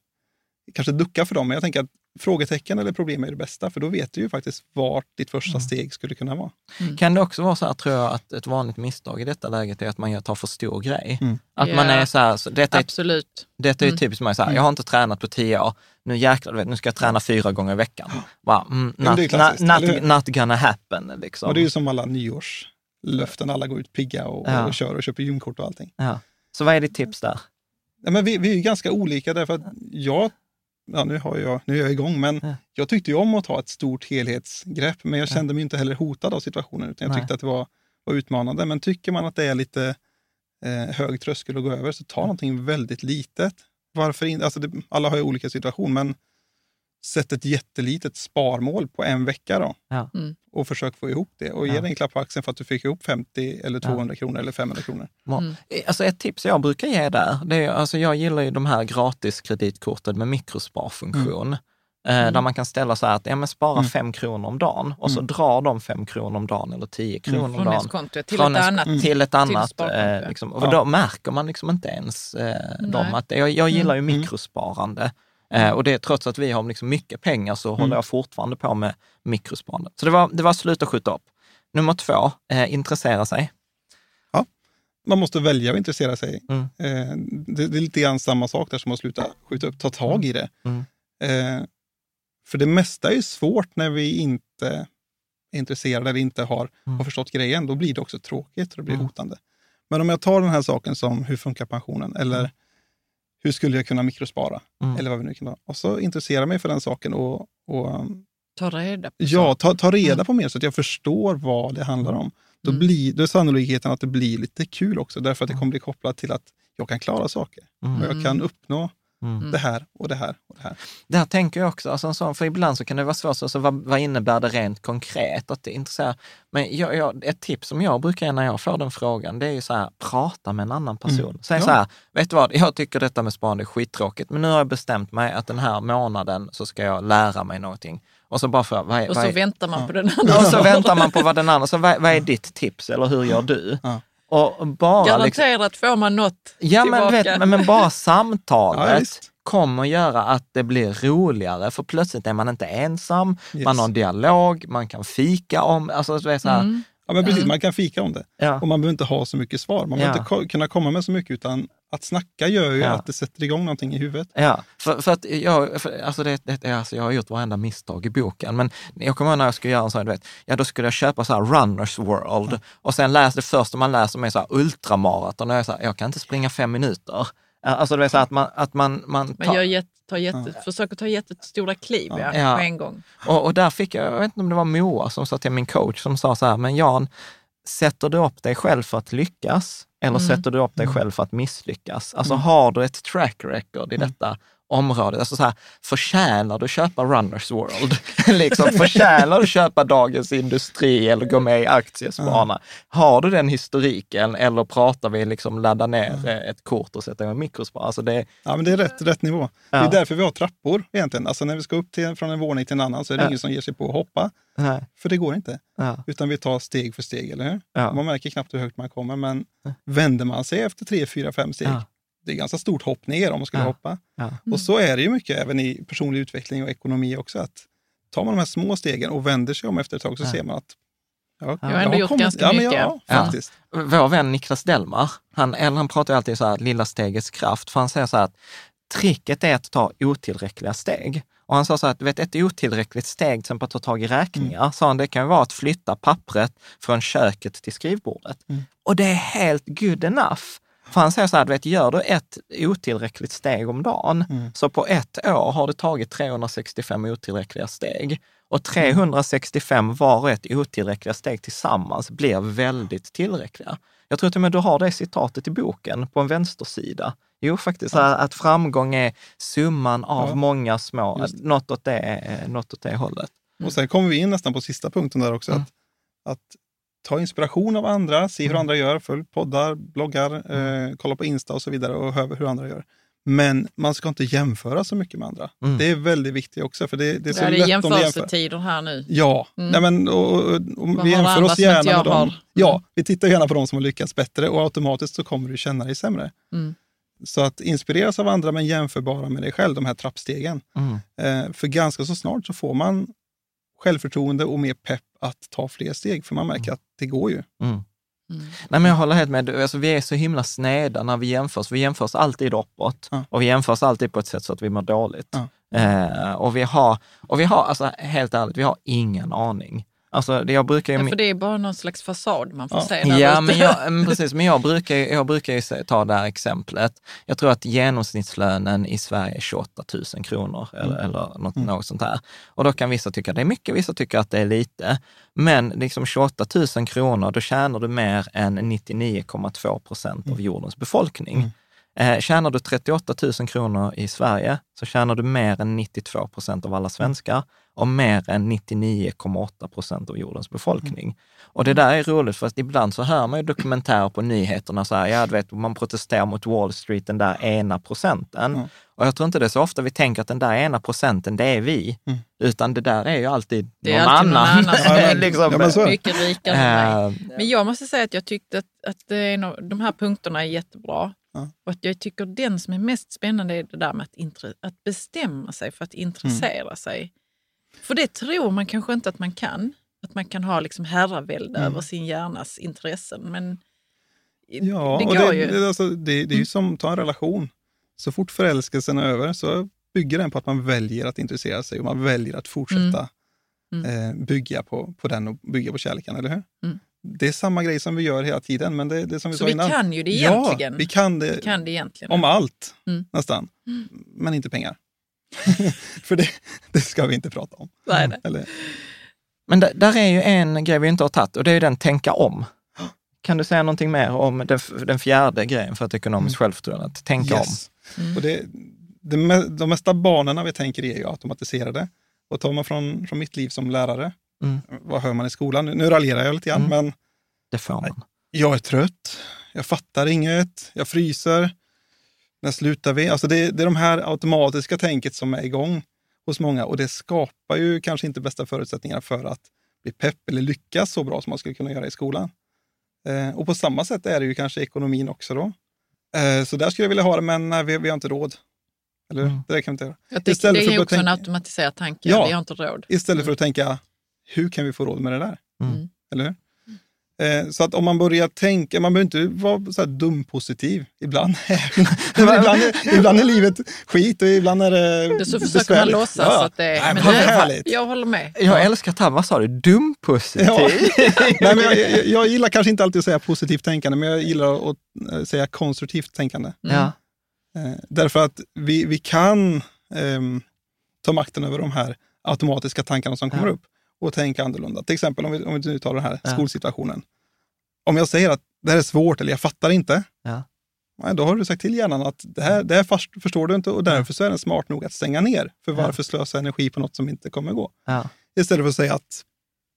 B: kanske ducka för dem, men jag tänker att frågetecken eller problem är det bästa, för då vet du ju faktiskt vart ditt första steg skulle kunna vara.
A: Kan det också vara så här, tror jag, att ett vanligt misstag i detta läget är att man tar för stor grej?
B: Mm.
A: Att
C: Ja.
A: man är så här, så detta är,
C: Absolut.
A: detta är
C: Mm.
A: typiskt mig, så här, jag har inte tränat på tio år, nu jäklar, vet, nu ska jag träna fyra gånger i veckan. Bara, mm,
B: det är
A: not, not, not, not gonna happen. Liksom.
B: Och det är ju som alla nyårslöften, alla går ut pigga och,
A: Ja.
B: och kör och köper gymkort och allting.
A: ja. Så vad är ditt tips där?
B: Ja, men vi, vi är ju ganska olika därför att jag, ja, nu, har jag, nu är jag igång, men
A: Ja.
B: jag tyckte ju om att ta ett stort helhetsgrepp, men jag kände mig inte heller hotad av situationen, utan jag
A: Nej.
B: tyckte att det var, var utmanande. Men tycker man att det är lite eh, hög tröskel att gå över, så ta någonting väldigt litet. Varför inte? Alltså det, alla har ju olika situation, men sätt ett jättelitet sparmål på en vecka då.
A: Ja.
C: Mm.
B: Och försök få ihop det och ge
A: Ja.
B: dig en klapp på axeln för att du fick ihop 50 eller 200 kronor eller 500 kronor.
C: Mm.
A: Alltså ett tips jag brukar ge där, det är, alltså jag gillar ju de här gratiskreditkorten med mikrosparfunktion. Eh, Där man kan ställa så här att ja, men spara
B: Mm.
A: fem kronor om dagen och så
B: Mm.
A: drar de fem kronor om dagen eller tio kronor om
C: Från
A: dagen.
C: ens konto till
A: Från
C: ett annat.
A: till ett annat.
C: sparkonto,
A: eh,
C: ja.
A: liksom. Och
B: Ja.
A: då märker man liksom inte ens eh, dem. Att, jag, jag gillar ju
B: Mm.
A: mikrosparande. Eh, och det trots att vi har liksom mycket pengar så
B: Mm.
A: håller jag fortfarande på med mikrosparandet. Så det var, det var sluta skjuta upp. Nummer två, eh, intressera sig.
B: Man måste välja att intressera sig.
A: Mm.
B: Eh, det, det är lite grann samma sak där som att sluta skjuta upp, ta tag i det.
A: Mm.
B: Eh, för det mesta är svårt när vi inte är intresserade eller inte har,
A: Mm.
B: har förstått grejen. Då blir det också tråkigt och det blir
A: Mm.
B: hotande. Men om jag tar den här saken som hur funkar pensionen eller hur skulle jag kunna mikrospara
A: Mm.
B: eller vad vi nu kan ha. Och så intressera mig för den saken och, och um,
C: Ta reda på
B: ja, ta, ta reda
C: Mm.
B: på mer så att jag förstår vad det handlar om. Då,
C: Mm.
B: blir, då är sannolikheten att det blir lite kul också, därför att det kommer bli kopplat till att jag kan klara saker.
A: Mm.
B: Och jag kan uppnå
A: Mm.
B: det här och det här och det här.
A: Där tänker jag också, alltså sån, för ibland så kan det vara svårt, alltså, vad, vad innebär det rent konkret? Att det. Men jag, jag, ett tips som jag brukar ge när jag får den frågan, det är ju så här, prata med en annan person.
B: Mm.
A: Säg
B: Ja.
A: så här, vet du vad, jag tycker detta med sparande är skittråkigt, men nu har jag bestämt mig att den här månaden så ska jag lära mig någonting. Och så bara för, vad är,
C: Och
A: vad
C: så
A: är,
C: väntar man
B: Ja.
C: på den andra.
A: och så väntar man på vad den andra, så vad, vad är ditt tips eller hur gör du?
B: Ja.
A: Och bara liksom,
C: Garanterat får man något
A: Ja, men,
C: tillbaka.
A: vet, men, men bara
B: Ja,
A: samtalet
B: visst.
A: kommer göra att det blir roligare, för plötsligt är man inte ensam,
B: Yes.
A: man har en dialog, man kan fika om, alltså du vet så här,
C: Mm.
B: Ja, men precis, man kan fika om det.
A: ja.
B: Och man behöver inte ha så mycket svar. Man
A: Ja.
B: behöver inte kunna komma med så mycket, utan att snacka gör ju
A: Ja.
B: att det sätter igång någonting i huvudet.
A: Ja, för, för att jag, för, alltså det, det, alltså jag har gjort varenda misstag i boken, men jag kommer ihåg när jag skulle göra en sån, du vet, ja då skulle jag köpa så här Runners World och sen läste det första man läser med så här ultramaraton och jag är så här, jag kan inte springa fem minuter. Alltså det är så här att man, att man, man
C: Man gör jätte, tar jätte, försöker ta jättestora kliv ja,
A: Ja.
C: på en gång.
A: Och, och där fick jag, jag vet inte om det var Moa som sa till min coach, som sa så här, men Jan, sätter du upp dig själv för att lyckas eller
C: Mm.
A: sätter du upp dig själv för att misslyckas? Alltså har du ett track record i detta området? Alltså så här, förtjänar du köpa Runners World? liksom, förtjänar du köpa Dagens Industri eller gå med i Aktiespararna? Har du den historiken eller pratar vi liksom ladda ner eh, ett kort och sätta igång mikrospar? Alltså det,
B: Ja, men det är rätt, rätt nivå. Det
A: Ja.
B: är därför vi har trappor egentligen. Alltså när vi ska upp till, från en våning till en annan så är det
A: Ja.
B: ingen som ger sig på att hoppa,
A: nej,
B: för det går inte.
A: ja,
B: Utan vi tar steg för steg, eller hur? Man märker knappt hur högt man kommer, men vänder man sig efter tre, fyra, fem steg. Det är ganska stort hopp ner om man skulle
A: Ja.
B: hoppa.
A: ja.
B: Och så är det ju mycket även i personlig utveckling och ekonomi också. Att tar man de här små stegen och vänder sig om efter ett tag så
A: Ja.
B: ser man att ja,
C: Jag har ändå gjort ganska
B: ja, men
C: mycket.
B: Ja,
A: Ja.
B: faktiskt.
A: vår vän Niklas Delmar, han, han pratar ju alltid så här, lilla stegets kraft, för han säger så här att tricket är att ta otillräckliga steg. Och han sa så här, att du vet, ett otillräckligt steg, till exempel att ta tag i räkningar, sa han, det kan ju vara att flytta pappret från köket till skrivbordet. Och det är helt good enough. För han säger så här, du vet, gör du ett otillräckligt steg om dagen, så på ett år har du tagit 365 otillräckliga steg. Och 365 var och ett otillräckliga steg tillsammans blir väldigt tillräckliga. Jag tror till och med du har det citatet i boken på en vänstersida. Jo, faktiskt, att- att framgång är summan av
B: Ja.
A: många små,
B: Just
A: något åt, det, eh, något åt det hållet.
B: Och sen kommer vi in nästan på sista punkten där också.
A: Mm.
B: Att, att ta inspiration av andra, se hur andra gör, följ poddar, bloggar, eh, kolla på Insta och så vidare och hör hur andra gör. Men man ska inte jämföra så mycket med andra.
A: Mm.
B: Det är väldigt viktigt också, för det, det är så
C: Ja, det är
B: lätt jämför.
C: jämförelsetider här nu.
B: Ja,
C: Mm.
B: Nej, men, och, och, och vi jämför oss gärna med dem.
C: har? Mm.
B: Ja, vi tittar gärna på de som har lyckats bättre och automatiskt så kommer du känna dig sämre.
C: Mm.
B: Så att inspireras av andra men jämförbara med dig själv, de här trappstegen.
A: Mm.
B: Eh, för ganska så snart så får man självförtroende och mer pepp att ta fler steg, för man märker att det går ju.
A: Mm.
C: Mm.
A: Nej, men jag håller helt med. Alltså, vi är så himla sneda när vi jämförs. Vi jämförs alltid uppåt
B: Ja.
A: och vi jämförs alltid på ett sätt så att vi mår dåligt.
B: Ja.
A: Eh, och vi har, och vi har alltså, helt ärligt, vi har ingen aning. Alltså, det jag brukar ju...
C: Ja, för det är bara någon slags fasad man får
B: Ja.
C: se där
A: Ja,
C: ute.
A: men, jag, men precis. Men jag brukar, jag brukar ju ta det här exemplet. Jag tror att genomsnittslönen i Sverige är 28 000 kronor eller, eller något, något sånt här. Och då kan vissa tycka att det är mycket, vissa tycker att det är lite. Men liksom 28 000 kronor, då tjänar du mer än 99,2 procent av jordens befolkning. Eh, tjänar du 38 000 kronor i Sverige så tjänar du mer än 92 procent av alla svenskar och mer än 99,8 procent av jordens befolkning. Och det där är roligt för att ibland så hör man ju dokumentärer på nyheterna så här, ja du vet, man protesterar mot Wall Street, den där ena procenten.
B: Mm.
A: Och jag tror inte det är så ofta vi tänker att den där ena procenten, det är vi.
B: Mm.
A: Utan det där är ju alltid
C: Det är
A: någon
C: alltid någon
A: annan.
C: annan som är
A: liksom,
B: Ja.
C: Mycket rikare
A: eh,
C: Men jag måste säga att jag tyckte att, att de här punkterna är jättebra.
B: Ja.
C: Och jag tycker den som är mest spännande är det där med att, att bestämma sig för att intressera
B: Mm.
C: sig. För det tror man kanske inte att man kan. Att man kan ha liksom herravälde
B: Mm.
C: över sin hjärnas intressen. Men
B: Ja,
C: det
B: och
C: går
B: det,
C: ju.
B: det, alltså, det, det är ju som att ta en relation. Så fort förälskelsen är över så bygger den på att man väljer att intressera sig och man väljer att fortsätta
C: Mm.
B: Eh, bygga på, på den och bygga på kärleken, eller hur?
C: Mm.
B: Det är samma grej som vi gör hela tiden, men det, det är som vi
C: Så
B: sa
C: vi
B: innan.
C: kan ju det egentligen.
B: Ja, vi kan det
C: kan det egentligen.
B: om allt,
C: Mm.
B: nästan. Men inte pengar. För det, det ska vi inte prata om.
C: Nej, nej.
B: Eller,
A: Men där, där är ju en grej vi inte har tagit och det är ju den tänka om. Kan du säga någonting mer om den, den fjärde grejen för ett ekonomiskt självförtroende? Att tänka
B: yes. Och det, det, de mesta banorna vi tänker är ju automatiserade. Och tar man från, från mitt liv som lärare,
A: Mm.
B: vad hör man i skolan? Nu, nu raljerar jag lite grann,
A: Mm.
B: men
A: Det får man.
B: jag är trött, jag fattar inget, jag fryser. När slutar vi? Alltså det, det är de här automatiska tänket som är igång hos många och det skapar ju kanske inte bästa förutsättningarna för att bli pepp eller lyckas så bra som man skulle kunna göra i skolan. Eh, och på samma sätt är det ju kanske ekonomin också då. Eh, så där skulle jag vilja ha det, men nej, vi, vi har inte råd. Eller?
A: Mm.
B: Det där kan vi inte göra.
C: Jag tycker
B: Istället
C: det
B: för
C: är
B: att
C: också en
B: tänka-
C: automatiserad tanke.
B: Ja.
C: Vi har inte råd.
B: Istället för att tänka, hur kan vi få råd med det där?
A: Mm.
B: Eller hur? Eh, så att om man börjar tänka, man behöver inte vara så här dum-positiv. Ibland ibland, är, ibland är livet skit och ibland är det
C: så försöker man
B: besvärligt.
C: låtsas
B: Ja.
C: att det är...
B: Nej, men
C: det jag håller med.
A: Jag älskar att vad sa du? Dumpositiv?
B: Ja. Nej, men jag, jag, jag gillar kanske inte alltid att säga positivt tänkande, men jag gillar att eh, säga konstruktivt tänkande.
A: ja.
B: Eh, därför att vi, vi kan ehm, ta makten över de här automatiska tankarna som kommer
A: Ja.
B: upp och tänka annorlunda. Till exempel om vi, om vi nu tar den här
A: Ja.
B: skolsituationen. Om jag säger att det här är svårt eller jag fattar inte,
A: Ja.
B: nej, då har du sagt till hjärnan att det här, det här fast- förstår du inte och därför så är den smart nog att stänga ner. För varför slösa energi på något som inte kommer gå? Istället för att säga att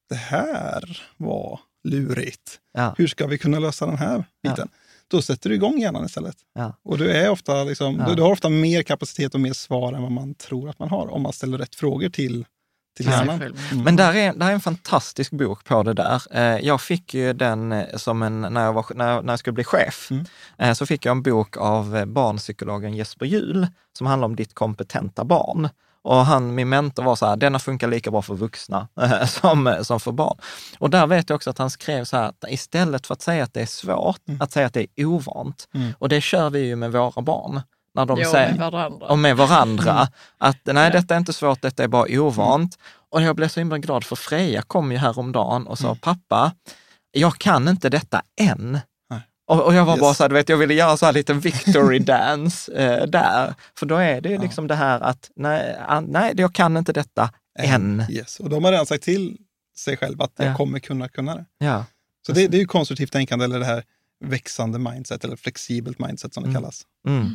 B: det här var lurigt. Hur ska vi kunna lösa den här biten? Då sätter du igång hjärnan istället.
A: Ja.
B: Och du, är ofta liksom,
A: Ja.
B: du, du har ofta mer kapacitet och mer svar än vad man tror att man har om man ställer rätt frågor till, till hjärnan. Mm.
A: Men där är, där är en fantastisk bok på det där. Eh, Jag fick ju den eh, som en, när jag, var, när, jag- när jag skulle bli chef,
B: Mm.
A: eh, så fick jag en bok av barnpsykologen Jesper Juhl som handlar om ditt kompetenta barn. Och han, min mentor var så här, denna funkar lika bra för vuxna som, som för barn. Och där vet jag också att han skrev så här, att istället för att säga att det är svårt, att säga att det är ovant.
B: Mm.
A: Och det kör vi ju med våra barn. När de
C: Ja,
A: säger,
C: med varandra.
A: och med varandra. Att nej,
C: Ja.
A: detta är inte svårt, detta är bara ovant. Och jag blev så himla glad för Freja kom ju häromdagen och sa,
B: Mm.
A: pappa, jag kan inte detta än. Och, och jag var
B: Yes.
A: bara så här, du vet, jag ville göra så här liten victory dance eh, där. För då är det ju
B: Ja.
A: liksom det här att, nej, nej, jag kan inte detta än.
B: Yes. Och de har redan sagt till sig själv att jag
A: Ja.
B: kommer kunna kunna det.
A: Ja.
B: Så det, det är ju konstruktivt tänkande eller det här växande mindset eller flexibelt mindset som det
A: Mm.
B: kallas.
A: Mm.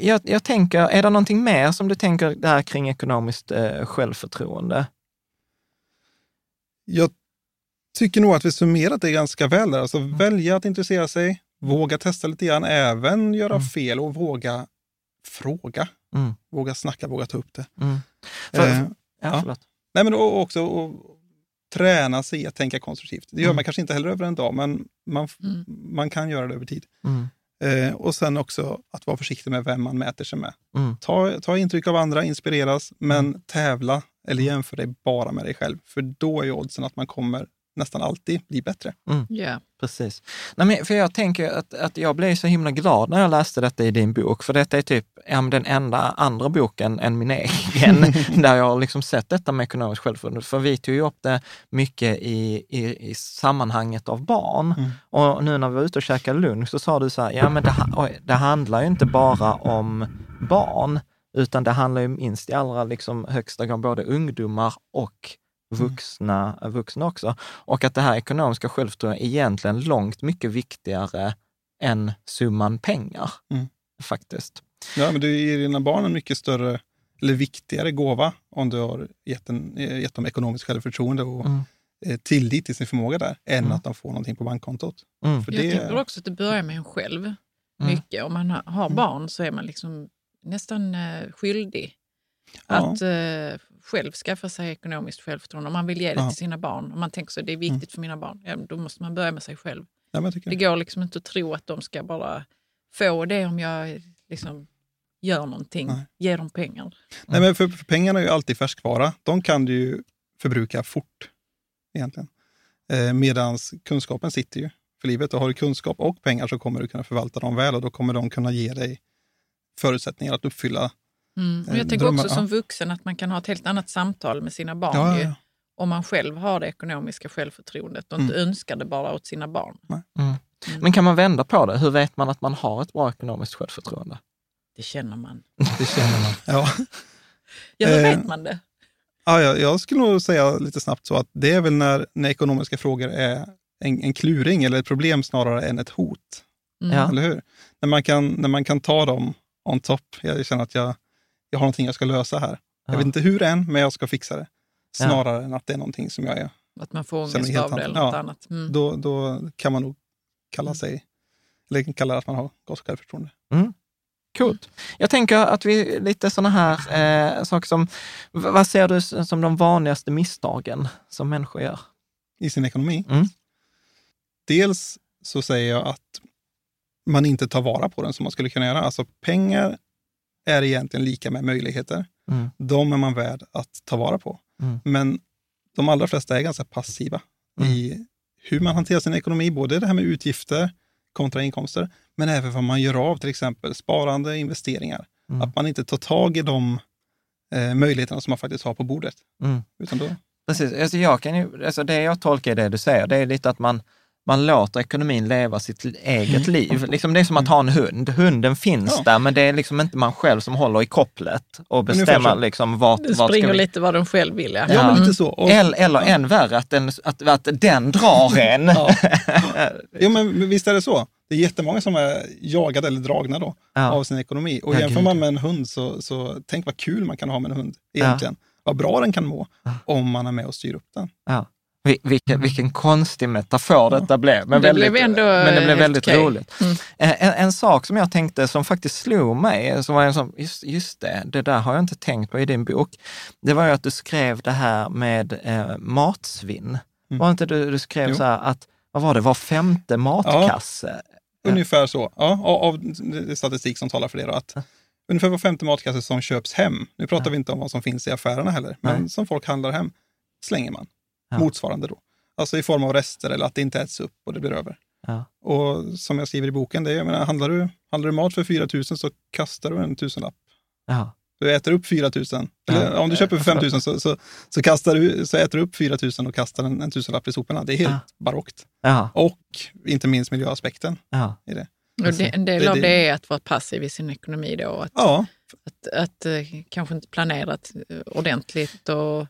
A: Jag, jag tänker, är det någonting mer som du tänker där kring ekonomiskt eh, självförtroende?
B: Jag tycker nog att vi summerat det ganska väl där. Alltså välja att intressera sig, våga testa lite grann, även göra
A: Mm.
B: fel och våga fråga.
A: Mm.
B: Våga snacka, våga ta upp det.
A: Mm. För,
B: Eh,
A: ja,
B: ja. nej, men också och träna sig att tänka konstruktivt. Det gör
A: Mm.
B: man kanske inte heller över en dag, men man,
C: Mm.
B: man kan göra det över tid.
A: Mm.
B: Eh, och sen också att vara försiktig med vem man mäter sig med.
A: Mm.
B: Ta, ta intryck av andra, inspireras, men tävla eller jämför dig bara med dig själv. För då är ju oddsen att man kommer nästan alltid bli bättre.
C: Ja.
A: Precis. Nej, men för jag tänker att, att jag blev så himla glad när jag läste detta i din bok, för detta är typ ja, den enda andra boken än min egen, där jag har liksom sett detta med ekonomiskt självförtroende. För vi tog ju upp det mycket i, i, i sammanhanget av barn.
B: Mm.
A: Och nu när vi var ute och käkade lunch så sa du så här, ja men det, det handlar ju inte bara om barn, utan det handlar ju minst i allra liksom högsta grad både ungdomar och vuxna, vuxna också. Och att det här ekonomiska självförtroendet är egentligen långt mycket viktigare än summan pengar.
B: Mm.
A: Faktiskt.
B: Ja, men du ger dina barn en mycket större eller viktigare gåva om du har gett, en, eh, gett dem ekonomiskt självförtroende och
A: Mm.
B: eh, tillit till sin förmåga där, än
A: Mm.
B: att de får någonting på bankkontot.
A: Mm.
B: För
C: Jag
B: det,
C: tänker också att det börjar med en själv.
A: Mm.
C: Mycket. Om man har,
B: Mm.
C: barn så är man liksom nästan eh, skyldig
B: Ja.
C: att eh, själv skaffa sig ekonomiskt självförtroende. Om man vill ge det
B: Ja.
C: till sina barn. Om man tänker så det är viktigt för mina barn. Ja, då måste man börja med sig själv.
B: ja, jag
C: Det går liksom inte att tro att de ska bara få det om jag liksom gör någonting,
B: Nej.
C: ger dem pengar.
B: Nej, men för, för pengarna är ju alltid färskvara. De kan du ju förbruka fort egentligen. Eh, medans kunskapen sitter ju för livet. Och har du kunskap och pengar så kommer du kunna förvalta dem väl och då kommer de kunna ge dig förutsättningar att uppfylla.
C: Mm. Och
B: Eh,
C: jag tänker
B: drömmar,
C: också som vuxen att man kan ha ett helt annat samtal med sina barn.
B: Ja,
C: ju,
B: ja.
C: Om man själv har det ekonomiska självförtroendet och inte önskar det bara åt sina barn.
A: Mm. Men kan man vända på det? Hur vet man att man har ett bra ekonomiskt självförtroende?
C: Det känner man.
B: Det känner man. Ja.
C: Ja, hur
B: Eh,
C: vet man det?
B: Ja, jag, jag skulle nog säga lite snabbt så att det är väl när, när ekonomiska frågor är en, en kluring eller ett problem snarare än ett hot.
C: Mm.
B: Eller hur? När man kan, när man kan ta dem on top. Jag känner att jag, jag har någonting jag ska lösa här. Jag
A: Ja.
B: vet inte hur än, men jag ska fixa det.
A: Ja.
B: Snarare än att det är någonting som jag är.
C: Att man får ångest av det
B: annat.
C: eller något
B: Ja.
C: annat. Mm.
B: Då, då kan man nog kalla sig, eller kalla det att man har gott självförtroende.
A: Coolt. Jag tänker att vi lite sådana här eh, saker som, vad ser du som de vanligaste misstagen som människor gör?
B: i sin ekonomi.
A: Mm.
B: Dels så säger jag att man inte tar vara på den som man skulle kunna göra. Alltså pengar är egentligen lika med möjligheter.
A: Mm.
B: De är man värd att ta vara på.
A: Mm.
B: Men de allra flesta är ganska passiva i hur man hanterar sin ekonomi. Både det här med utgifter kontra inkomster, men även vad man gör av till exempel sparande, investeringar.
A: Mm.
B: Att man inte tar tag i de eh, möjligheterna som man faktiskt har på bordet.
A: Mm.
B: Utan då,
A: Precis, alltså jag kan ju, alltså det jag tolkar i det du säger, det är lite att man, man låter ekonomin leva sitt eget liv. Liksom det är som att ha en hund. Hunden finns
B: Ja.
A: där, men det är liksom inte man själv som håller i kopplet och bestämmer liksom vart,
C: Du
A: vart
C: springer
A: vi...
C: lite vad de själv vill. Ja.
B: ja, men lite så. Och,
A: Eller, eller än värre, att den, att, att den drar en.
B: Ja. Jo, men visst är det så. Det är jättemånga som är jagade eller dragna då
A: Ja.
B: av sin ekonomi. Och
A: Ja,
B: jämför
A: gud.
B: man med en hund, så, så tänk vad kul man kan ha med en hund egentligen. Vad bra den kan må om man är med och styr upp den.
A: Ja. Vi- Vilken, vilken konstig metafor detta blev. Men
C: Det
A: väldigt,
C: blev ändå,
A: men det blev väldigt
C: okej.
A: roligt.
C: Mm.
A: Eh, En, en sak som jag tänkte som faktiskt slog mig, som var en som, just, just det, det där har jag inte tänkt på i din bok. Det var ju att du skrev det här med eh, matsvinn. Var inte du, du skrev
B: Jo.
A: så här att, vad var det, var femte matkasse?
B: Ungefär så. Ja, av, statistik som talar för det. Då, att ungefär var femte matkasse som köps hem, nu pratar vi inte om vad som finns i affärerna heller, men
A: Nej.
B: som folk handlar hem, slänger man.
A: Ja.
B: Motsvarande då. Alltså i form av rester eller att det inte äts upp och det blir över.
A: Ja.
B: Och som jag skriver i boken, det är, jag menar, handlar, du, handlar du mat för 4 000 så kastar du en tusenlapp.
A: Ja.
B: Du äter upp 4 000. Eller
A: Ja.
B: om du köper för 5 000 så, så, så, kastar du, så äter du upp 4 000 och kastar en, en tusenlapp i soporna. Det är helt
A: Ja.
B: barockt.
A: Ja.
B: Och inte minst miljöaspekten
A: Ja.
B: i det.
C: Och det, en del av
B: det-
C: är att vara passiv i sin ekonomi då. Att,
B: Ja,
C: att, att eh, kanske inte planerat eh, ordentligt. Och,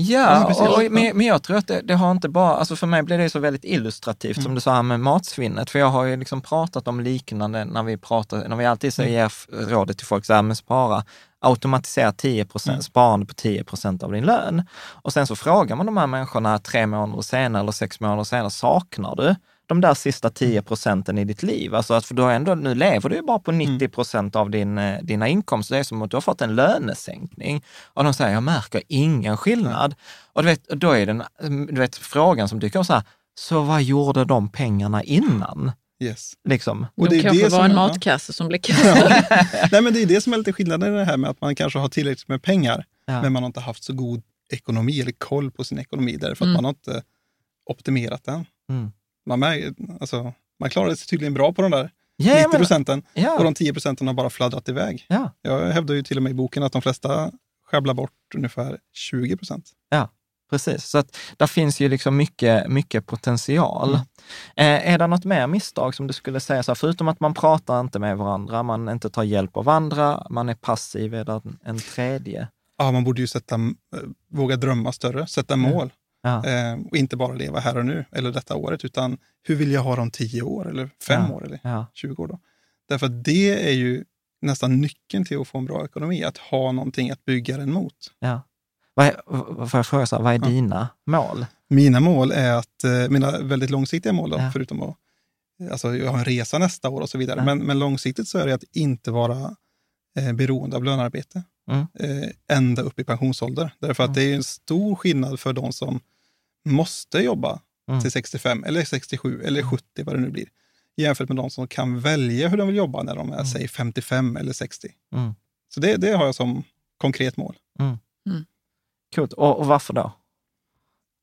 B: Ja,
A: Ja, och, men, men jag tror att det, det har inte bara, alltså för mig blir det så väldigt illustrativt
B: Mm.
A: som du sa här med matsvinnet, för jag har ju liksom pratat om liknande när vi pratar, när vi alltid så
B: Mm.
A: rådet till folk så här, men spara, automatisera 10 procent,
B: Mm.
A: sparande på 10 procent av din lön. Och sen så frågar man de här människorna tre månader senare eller sex månader senare, saknar du de där sista 10 procenten i ditt liv? Alltså att för du har ändå, nu lever du ju bara på
B: Mm.
A: 90 procent av din, eh, dina inkomster. Det är som att du har fått en lönesänkning. Och de säger, jag märker ingen skillnad. Och du vet, då är den, du vet, frågan som dyker upp så här, så vad gjorde de pengarna innan?
B: yes.
A: Liksom.
B: Och det är
C: kanske
B: det som
C: var en
B: är-
C: matkasse som blev kastad.
B: Nej, men det är det som är lite skillnaden i det här med att man kanske har tillräckligt med pengar,
A: Ja.
B: men man har inte haft så god ekonomi eller koll på sin ekonomi därför att
C: Mm.
B: man har inte optimerat den.
A: Mm.
B: Man, mär, alltså, man klarade sig tydligen bra på de där
A: Ja,
B: 90
A: men-
B: procenten och
A: Ja,
B: de 10 procenten har bara fladdrat iväg.
A: ja,
B: Jag hävdar ju till och med i boken att de flesta sjabblar bort ungefär 20 procent.
A: ja, precis. Så att där finns ju liksom mycket, mycket potential. Eh, är det något mer misstag som du skulle säga, så här, förutom att man pratar inte med varandra, man inte tar hjälp av andra, man är passiv, är det en- tredje?
B: Ja, man borde ju sätta, eh, våga drömma större, sätta mål.
A: Ja,
B: Eh, och inte bara leva här och nu, eller detta året, utan hur vill jag ha dem 10 år, eller 5
A: Ja.
B: år, eller
A: ja,
B: 20 år. Då? Därför att det är ju nästan nyckeln till att få en bra ekonomi, att ha någonting att bygga den mot.
A: ja. Vad är, får jag fråga, så vad är dina mål?
B: Mina mål är att, eh, mina väldigt långsiktiga mål, då, förutom att alltså, jag har en resa nästa år och så vidare, men, men långsiktigt så är det att inte vara eh, beroende av lönearbete
A: Mm.
B: eh, ända upp i pensionsålder. Därför att
A: Mm.
B: det är en stor skillnad för de som måste jobba
A: Mm.
B: till 65 eller 67 eller 70, vad det nu blir, jämfört med de som kan välja hur de vill jobba när de är,
A: Mm.
B: säg 55 eller 60.
A: Mm.
B: Så det, det har jag som konkret mål.
A: Coolt. Och, och varför då?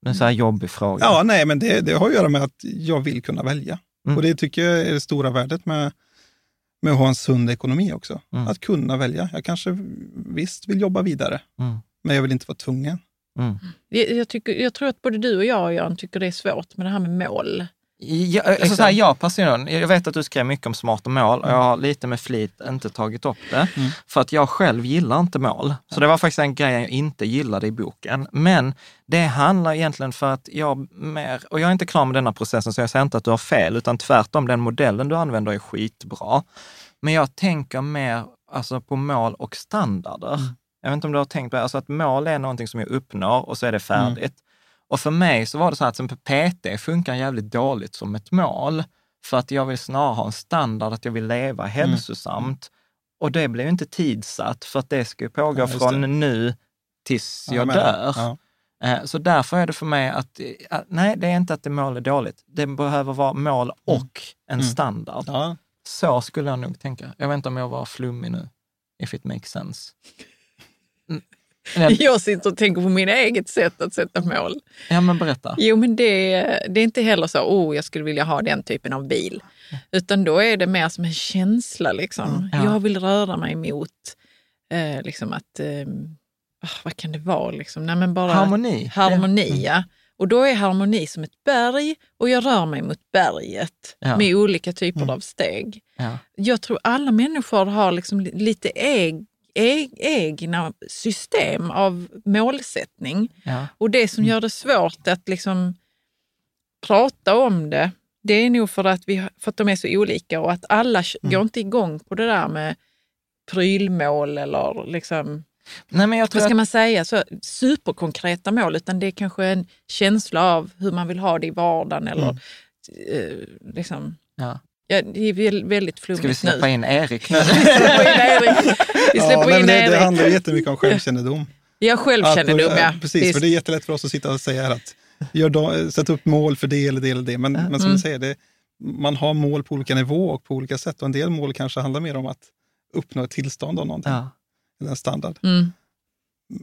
A: Det är en så här jobbig fråga.
B: Ja, nej, men det, det har att göra med att jag vill kunna välja.
A: Mm.
B: Och det tycker jag är det stora värdet med, med att ha en sund ekonomi också.
A: Mm.
B: Att kunna välja. Jag kanske visst vill jobba vidare,
A: Mm.
B: men jag vill inte vara tvungen.
A: Mm.
C: Jag, jag, tycker, jag tror att både du och jag, Jan, tycker det är svårt med det här med mål.
A: Ja, alltså
C: Liksom.
A: så här, jag personligen, jag vet att du skrev mycket om smarta mål och jag har lite med flit inte tagit upp det.
B: Mm.
A: För att jag själv gillar inte mål. Så det var faktiskt en grej jag inte gillade i boken. Men det handlar egentligen för att jag mer, och jag är inte klar med denna processen så jag säger inte att du har fel, utan tvärtom, den modellen du använder är skitbra. Men jag tänker mer alltså, på mål och standarder. Jag vet inte om du har tänkt på det, alltså att mål är någonting som jag uppnår och så är det färdigt. Och för mig så var det så här att som PT funkar jävligt dåligt som ett mål. För att jag vill snarare ha en standard att jag vill leva hälsosamt. Och det blev inte tidsatt för att det ska ju pågå
B: Ja,
A: från
B: det.
A: nu tills
B: Ja,
A: jag
B: men-
A: dör.
B: Ja.
A: Eh, Så därför är det för mig att, eh, att, nej, det är inte att det mål är dåligt. Det behöver vara mål och en
B: Mm.
A: standard.
B: Ja.
A: Så skulle jag nog tänka. Jag vet inte om jag var flummig nu, if it makes sense. Mm. Ja,
C: Jag sitter och tänker på min eget sätt att sätta mål.
A: Ja, men berätta.
C: Jo, men det, det är inte heller så, oh, jag skulle vilja ha den typen av bil. Utan då är det mer som en känsla. Liksom.
A: Ja.
C: Jag vill röra mig mot, eh, liksom att, eh, vad kan det vara? Liksom? Nej, men bara
A: Harmoni.
C: Harmoni, ja. Och då är harmoni som ett berg och jag rör mig mot berget
A: Ja.
C: med olika typer av steg.
A: Ja.
C: Jag tror alla människor har liksom li- lite eg, eg, egna system av målsättning.
A: Ja.
C: Och det som gör det svårt att liksom prata om det, det är nog för att, vi, för att de är så olika och att alla mm. går inte igång på det där med prylmål eller liksom,
A: Nej, men jag tror
C: vad ska
A: att,
C: man säga, så superkonkreta mål, utan det är kanske en känsla av hur man vill ha det i vardagen eller eh, liksom,
A: ja.
C: Ja, det är väl- väldigt flummigt
A: Ska vi släppa
C: nu.
A: in Erik nu?
C: Vi släpper in Erik. Vi
B: Ja,
C: släpper in
B: det, det
C: Erik.
B: handlar ju jättemycket om självkännedom.
C: Ja, självkännedom,
B: Att,
C: ja.
B: eh, Precis, för det är jättelätt för oss att sitta och säga att gör då, sätt upp mål för det eller det eller det. Men, men som
C: Mm.
B: du säger, det, man har mål på olika nivå och på olika sätt. Och en del mål kanske handlar mer om att uppnå ett tillstånd av någonting,
A: Ja.
B: eller en standard.
C: Mm.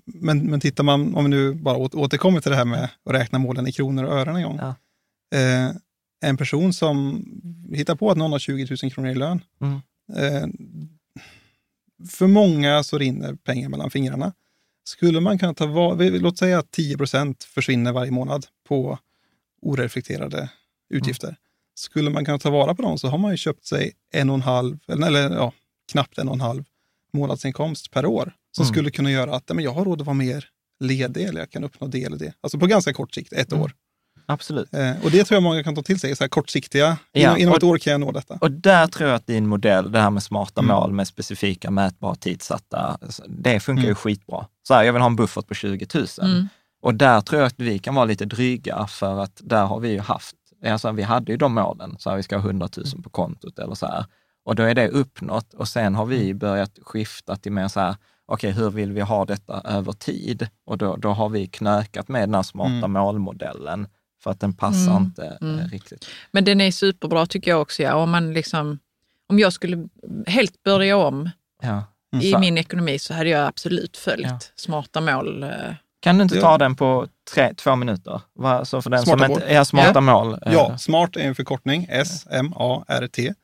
B: Men, men tittar man, om vi nu bara åter, återkommer till det här med att räkna målen i kronor och ören en gång.
A: Ja.
B: Eh, en person som hittar på att någon har 20 000 kronor i lön.
A: Mm.
B: Eh, för många så rinner pengar mellan fingrarna. Skulle man kunna ta låt säga att 10 procent försvinner varje månad på oreflekterade utgifter. Skulle man kunna ta vara på dem så har man ju köpt sig en och en halv, eller, ja, knappt en och en halv månadsinkomst per år. Som
A: Mm.
B: skulle kunna göra att men jag har råd att vara mer ledig eller jag kan uppnå det eller det. Alltså på ganska kort sikt, ett
A: Mm.
B: år.
A: Absolut.
B: Eh, och det tror jag många kan ta till sig, så här kortsiktiga.
A: Ja,
B: inom inom
A: och-
B: ett år kan jag nå detta.
A: Och där tror jag att din modell, det här med smarta
B: Mm.
A: mål med specifika, mätbara, tidsatta, det funkar ju
B: Mm.
A: skitbra. Så här, jag vill ha en buffert på 20 000.
C: Mm.
A: Och där tror jag att vi kan vara lite dryga för att där har vi ju haft, alltså vi hade ju de målen, så här, vi ska ha 100 000 på kontot eller så här. Och då är det uppnått och sen har vi börjat skifta till mer så här, okej hur vill vi ha detta över tid? Och då, då har vi knökat med den här smarta
B: Mm.
A: målmodellen för att den passar
C: Mm.
A: inte
C: Mm.
A: eh, riktigt.
C: Men den är superbra tycker jag också. Ja. Om, man liksom, om jag skulle helt börja om
A: Ja.
C: i
A: Så-
C: min ekonomi så hade jag absolut följt
A: Ja.
C: smarta mål. eh.
A: Kan du inte
B: Ja.
A: ta den på tre, två minuter? Va? Så för den
B: Smarta
A: som
B: mål.
A: inte är smarta
C: Ja.
A: mål. eh,
B: Ja, SMART är en förkortning, S-M-A-R-T,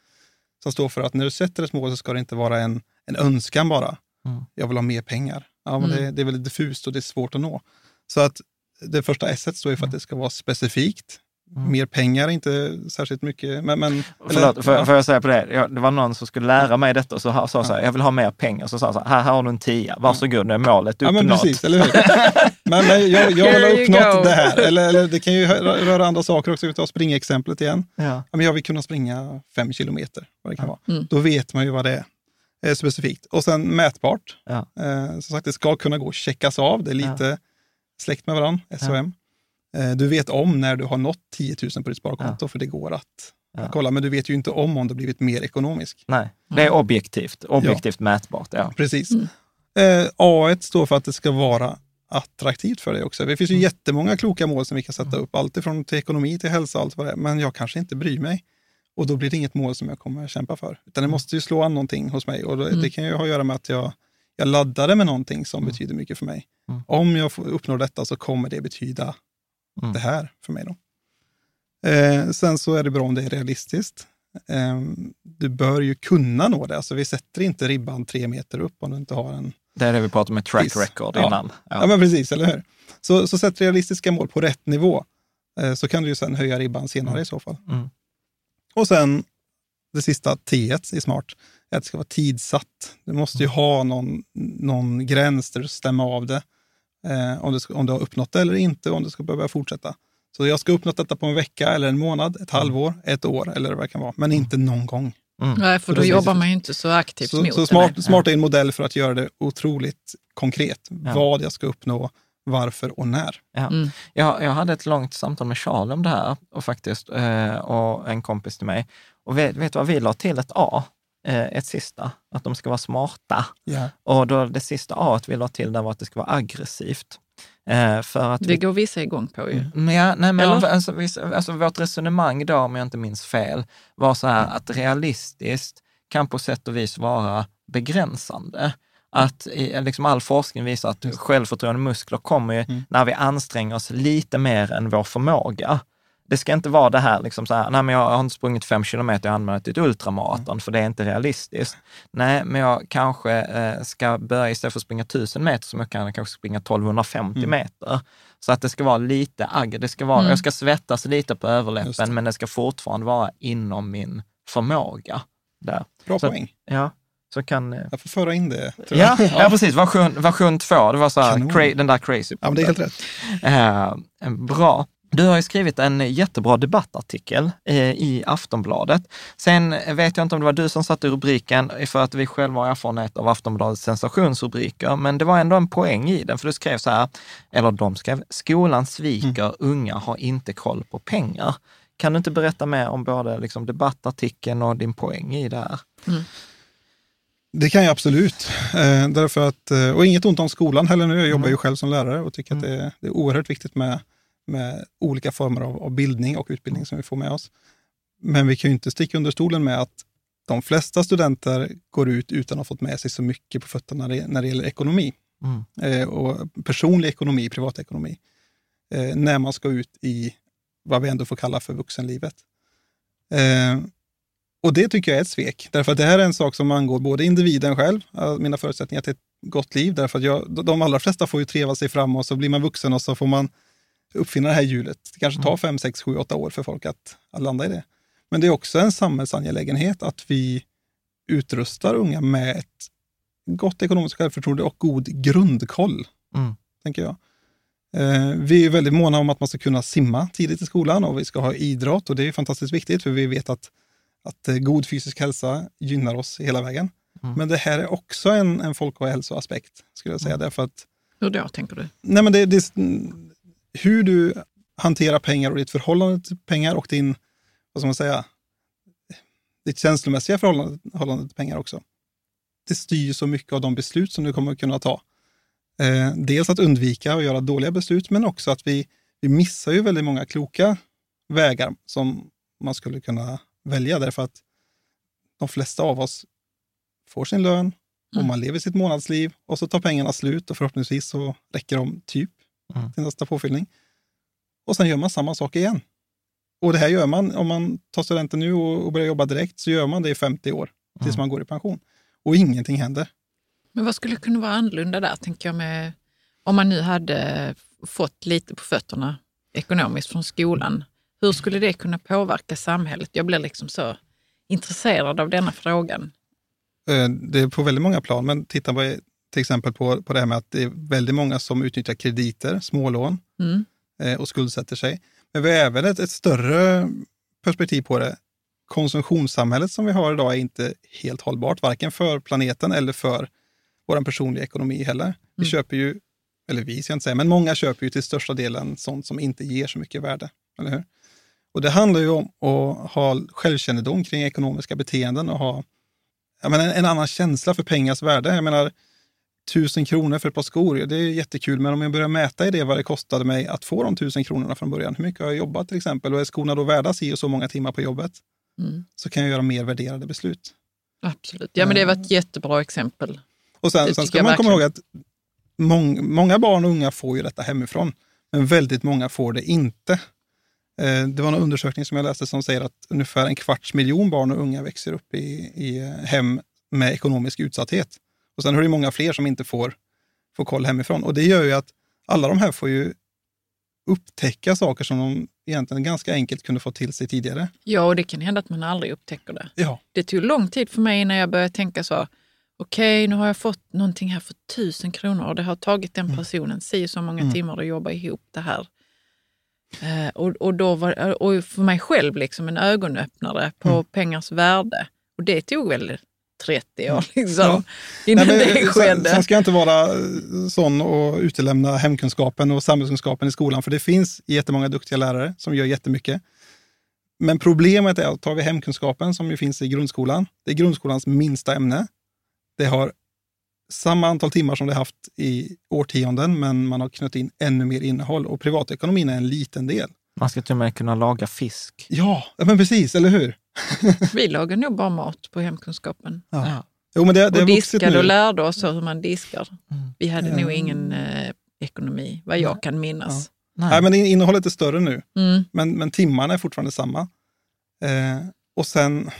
B: som står för att när du sätter ett mål så ska det inte vara en, en önskan bara.
A: Mm.
B: Jag vill ha mer pengar. Ja, men
C: Mm.
B: det, det är väldigt diffust och det är svårt att nå. Så att det första S står ju för att det ska vara specifikt.
A: Mm.
B: Mer pengar är inte särskilt mycket. Men, men,
A: Förlåt, får,
B: ja.
A: får jag säga på det? Jag, det var någon som skulle lära mig detta och så sa så här, jag vill ha mer pengar. Så sa han så här, här, här har du en tia, varsågod, nu är målet
B: Ja, men
A: uppnått.
B: precis, eller hur? Men, men jag, jag vill ha uppnått det här. Eller, eller det kan ju rö- röra andra saker också. Vi tar springexemplet igen.
A: Ja.
B: Ja, men jag vill kunna springa fem kilometer, vad det kan vara.
C: Mm.
B: Då vet man ju vad det är eh, specifikt. Och sen mätbart.
A: Ja.
B: Eh, som sagt, det ska kunna gå att checkas av. Det är lite släkt med varandra, SOM. Eh, du vet om när du har nått 10 000 på ditt sparkonto, för det går att
A: Ja.
B: kolla. Men du vet ju inte om om du har blivit mer ekonomisk.
A: Nej, det är objektivt, objektivt mätbart. Ja.
B: Precis.
C: Mm.
B: Eh, A1 står för att det ska vara attraktivt för dig också. Det finns ju
A: Mm.
B: jättemånga kloka mål som vi kan sätta upp, allt ifrån till ekonomi till hälsa, allt vad det är. Men jag kanske inte bryr mig. Och då blir det inget mål som jag kommer kämpa för. Utan det måste ju slå an någonting hos mig. Och det, det kan ju ha att göra med att jag, jag laddar det med någonting som betyder mycket för mig.
A: Mm.
B: Om jag får- uppnår detta så kommer det betyda
A: Mm.
B: det här för mig. Då. Eh, sen så är det bra om det är realistiskt. Eh, du bör ju kunna nå det. Alltså vi sätter inte ribban tre meter upp om du inte har en...
A: Det är det vi pratade med track record
B: Ja.
A: innan.
B: Ja, men precis, eller hur? Så, så sätt realistiska mål på rätt nivå. Eh, så kan du ju sen höja ribban senare i så fall.
A: Mm.
B: Och sen det sista T i smart är att det ska vara tidsatt. Du måste ju ha någon, någon gräns där du stämmer av det. Eh, om, du ska, om du har uppnått det eller inte, om du ska behöva fortsätta. Så jag ska uppnått detta på en vecka eller en månad, ett halvår, ett år eller vad det kan vara. Men inte någon gång.
C: Nej, för då
B: Precis.
C: jobbar man ju inte så aktivt
B: Så,
C: mot
B: så
C: det.
B: smart, är en modell för att göra det otroligt konkret.
A: Ja.
B: Vad jag ska uppnå, varför och när.
A: Ja.
C: Mm.
A: Jag, jag hade ett långt samtal med Charlie om det här och faktiskt, eh, och en kompis till mig. Och vet, vet du vad vi la till ett A, ett sista, att de ska vara smarta.
B: Ja.
A: Och då det sista A vi la till där var att det ska vara aggressivt. Eh, för att
C: Det
A: vi,
C: går vissa igång på ju.
A: men ja, nej, men
C: Eller?
A: alltså, vi- alltså, vårt resonemang då, om jag inte minns fel, var så här att realistiskt kan på sätt och vis vara begränsande. Att i, liksom all forskning visar att självförtroende muskler kommer ju
B: Mm.
A: när vi anstränger oss lite mer än vår förmåga. Det ska inte vara det här, liksom så här nej men jag har inte sprungit fem kilometer, jag anmäler till ett ultramaraton, för det är inte realistiskt. Nej, men jag kanske eh, ska börja, istället för att springa 1000 meter, som jag kan, jag kanske springa 1250
B: Mm.
A: meter. Så att det ska vara lite agg, det ska vara,
C: Mm.
A: jag ska svettas lite på
B: Just det.
A: överläppen, men det ska fortfarande vara inom min förmåga. Där.
B: Bra
A: Så-
B: poäng.
A: Ja, så kan... eh,
B: Jag får föra in det. jag.
A: Ja, ja, precis. Version, version två, det var så här, cra- den där crazy.
B: Ja, men det är helt rätt.
A: Eh, bra. Du har ju skrivit en jättebra debattartikel eh, i Aftonbladet. Sen vet jag inte om det var du som satte rubriken, för att vi själva har erfarenhet av Aftonbladets sensationsrubriker, men det var ändå en poäng i den, för du skrev så här, eller de skrev, skolan sviker, unga har inte koll på pengar. Kan du inte berätta mer om både liksom, debattartikeln och din poäng i det här?
B: Det kan jag absolut. Eh, därför att, eh, och inget ont om skolan heller nu. Jag jobbar ju själv som lärare och tycker att det är, det är oerhört viktigt med, med olika former av, av bildning och utbildning som vi får med oss. Men vi kan ju inte sticka under stolen med att de flesta studenter går ut utan att ha fått med sig så mycket på fötterna när det, när det gäller ekonomi.
A: Mm.
B: Eh, och personlig ekonomi, privatekonomi. Eh, när man ska ut i vad vi ändå får kalla för vuxenlivet. Eh, och det tycker jag är ett svek, därför att det här är en sak som angår både individen själv, mina förutsättningar till ett gott liv, därför att jag, de allra flesta får ju treva sig fram och så blir man vuxen och så får man uppfinna det här hjulet. Det kanske tar fem, sex, sju, åtta år för folk att, att landa i det. Men det är också en samhällsangelägenhet att vi utrustar unga med ett gott ekonomiskt självförtroende och god grundkoll,
A: Mm.
B: tänker jag. Eh, vi är väldigt måna om att man ska kunna simma tidigt i skolan och vi ska ha idrott och det är fantastiskt viktigt för vi vet att, att eh, god fysisk hälsa gynnar oss hela vägen.
A: Mm.
B: Men det här är också en, en folkhälsoaspekt, skulle jag säga. Därför att
C: Hur då, tänker du?
B: nej men det, det, mm, hur du hanterar pengar och ditt förhållande till pengar och din, vad ska man säga, ditt känslomässiga förhållande, förhållande till pengar också. Det styr så mycket av de beslut som du kommer kunna ta. Eh, dels att undvika att göra dåliga beslut, men också att vi, vi missar ju väldigt många kloka vägar som man skulle kunna välja, därför att de flesta av oss får sin lön och
C: Mm.
B: man lever sitt månadsliv och så tar pengarna slut och förhoppningsvis så räcker de typ
A: Mm.
B: till nästa påfyllning. Och sen gör man samma sak igen. Och det här gör man, om man tar studenten nu och, börjar jobba direkt, så gör man det i 50 år tills
A: Mm.
B: man går i pension. Och ingenting händer.
C: Men vad skulle kunna vara annorlunda där, tänker jag, med, om man nu hade fått lite på fötterna ekonomiskt från skolan. Hur skulle det kunna påverka samhället? Jag blir liksom så intresserad av denna frågan.
B: Eh, Det är på väldigt många plan, men titta på, till exempel på, på det här med att det är väldigt många som utnyttjar krediter, smålån,
C: Mm.
B: eh, och skuldsätter sig. Men vi har även ett, ett större perspektiv på det. Konsumtionssamhället som vi har idag är inte helt hållbart, varken för planeten eller för vår personliga ekonomi heller. Vi
C: Mm.
B: köper ju, eller vi ska jag inte säga, men många köper ju till största delen sånt som inte ger så mycket värde. Eller hur? Och det handlar ju om att ha självkännedom kring ekonomiska beteenden och ha menar, en, en annan känsla för pengars värde. Jag menar, tusen kronor för ett par skor, det är jättekul, men om jag börjar mäta i det vad det kostade mig att få de tusen kronorna från början, hur mycket har jag jobbat till exempel, och är skorna då värda si och så många timmar på jobbet?
C: Mm.
B: så kan jag göra mer värderade beslut.
C: Absolut. Ja, men det var ett jättebra exempel.
B: Och sen, sen ska man komma ihåg att mång, många barn och unga får ju detta hemifrån, men väldigt många får det inte. Eh, Det var en undersökning som jag läste som säger att ungefär en kvarts miljon barn och unga växer upp i, i hem med ekonomisk utsatthet. Och sen är det många fler som inte får, får koll hemifrån. Och det gör ju att alla de här får ju upptäcka saker som de egentligen ganska enkelt kunde få till sig tidigare.
C: Ja, och det kan hända att man aldrig upptäcker det.
B: Ja,
C: Det tog lång tid för mig innan jag började tänka så. Okej, nu har jag fått någonting här för tusen kronor och det har tagit den personen si så många timmar att jobba ihop det här. Eh, och, och, då var, och för mig själv liksom en ögonöppnare på pengars värde. Och det tog väl 30 år liksom,
B: Ja.
C: innan
B: Nej, men,
C: det skedde.
B: sen ska jag inte vara sån och utelämna hemkunskapen och samhällskunskapen i skolan, för det finns jättemånga duktiga lärare som gör jättemycket. Men problemet är att tar vi hemkunskapen som ju finns i grundskolan, det är grundskolans minsta ämne. Det har samma antal timmar som det haft i årtionden, men man har knutit in ännu mer innehåll och privatekonomin är en liten del.
A: Man ska till och med kunna laga fisk.
B: Ja, men precis, eller hur?
C: Vi lagar nog bara mat på hemkunskapen.
B: Ja. Jo, men det, det
C: och diskade
B: nu.
C: och lärde oss hur man diskar.
A: Mm.
C: Vi hade
B: Mm.
C: nog ingen eh, ekonomi, vad jag kan minnas.
B: Nej, men innehållet är större nu.
C: Mm.
B: Men, men timmarna är fortfarande samma. Eh, och sen,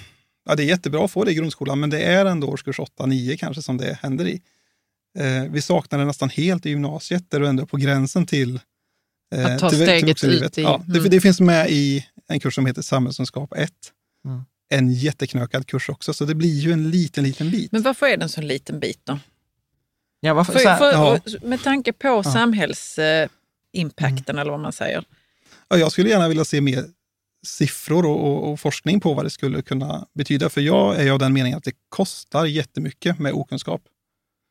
B: ja det är jättebra att få det i grundskolan, men det är ändå årskurs 8-9 kanske som det händer i. Eh, vi saknar det nästan helt i gymnasiet, där du ändå är på gränsen till, eh,
C: Att ta
B: till,
C: steget
B: vuxenlivet.
C: ut i-
B: Ja, det,
C: mm.
B: det finns med i en kurs som heter samhällskunskap 1.
A: Mm.
B: En jätteknökad kurs också, så det blir ju en liten, liten bit.
C: Men varför är det en sån liten bit då?
A: Ja, varför,
C: För,
A: så
C: för,
B: ja.
C: Med tanke på samhällsimpacten, eller vad man säger.
B: Ja, jag skulle gärna vilja se mer siffror och, och, och forskning på vad det skulle kunna betyda. För jag är av den meningen att det kostar jättemycket med okunskap.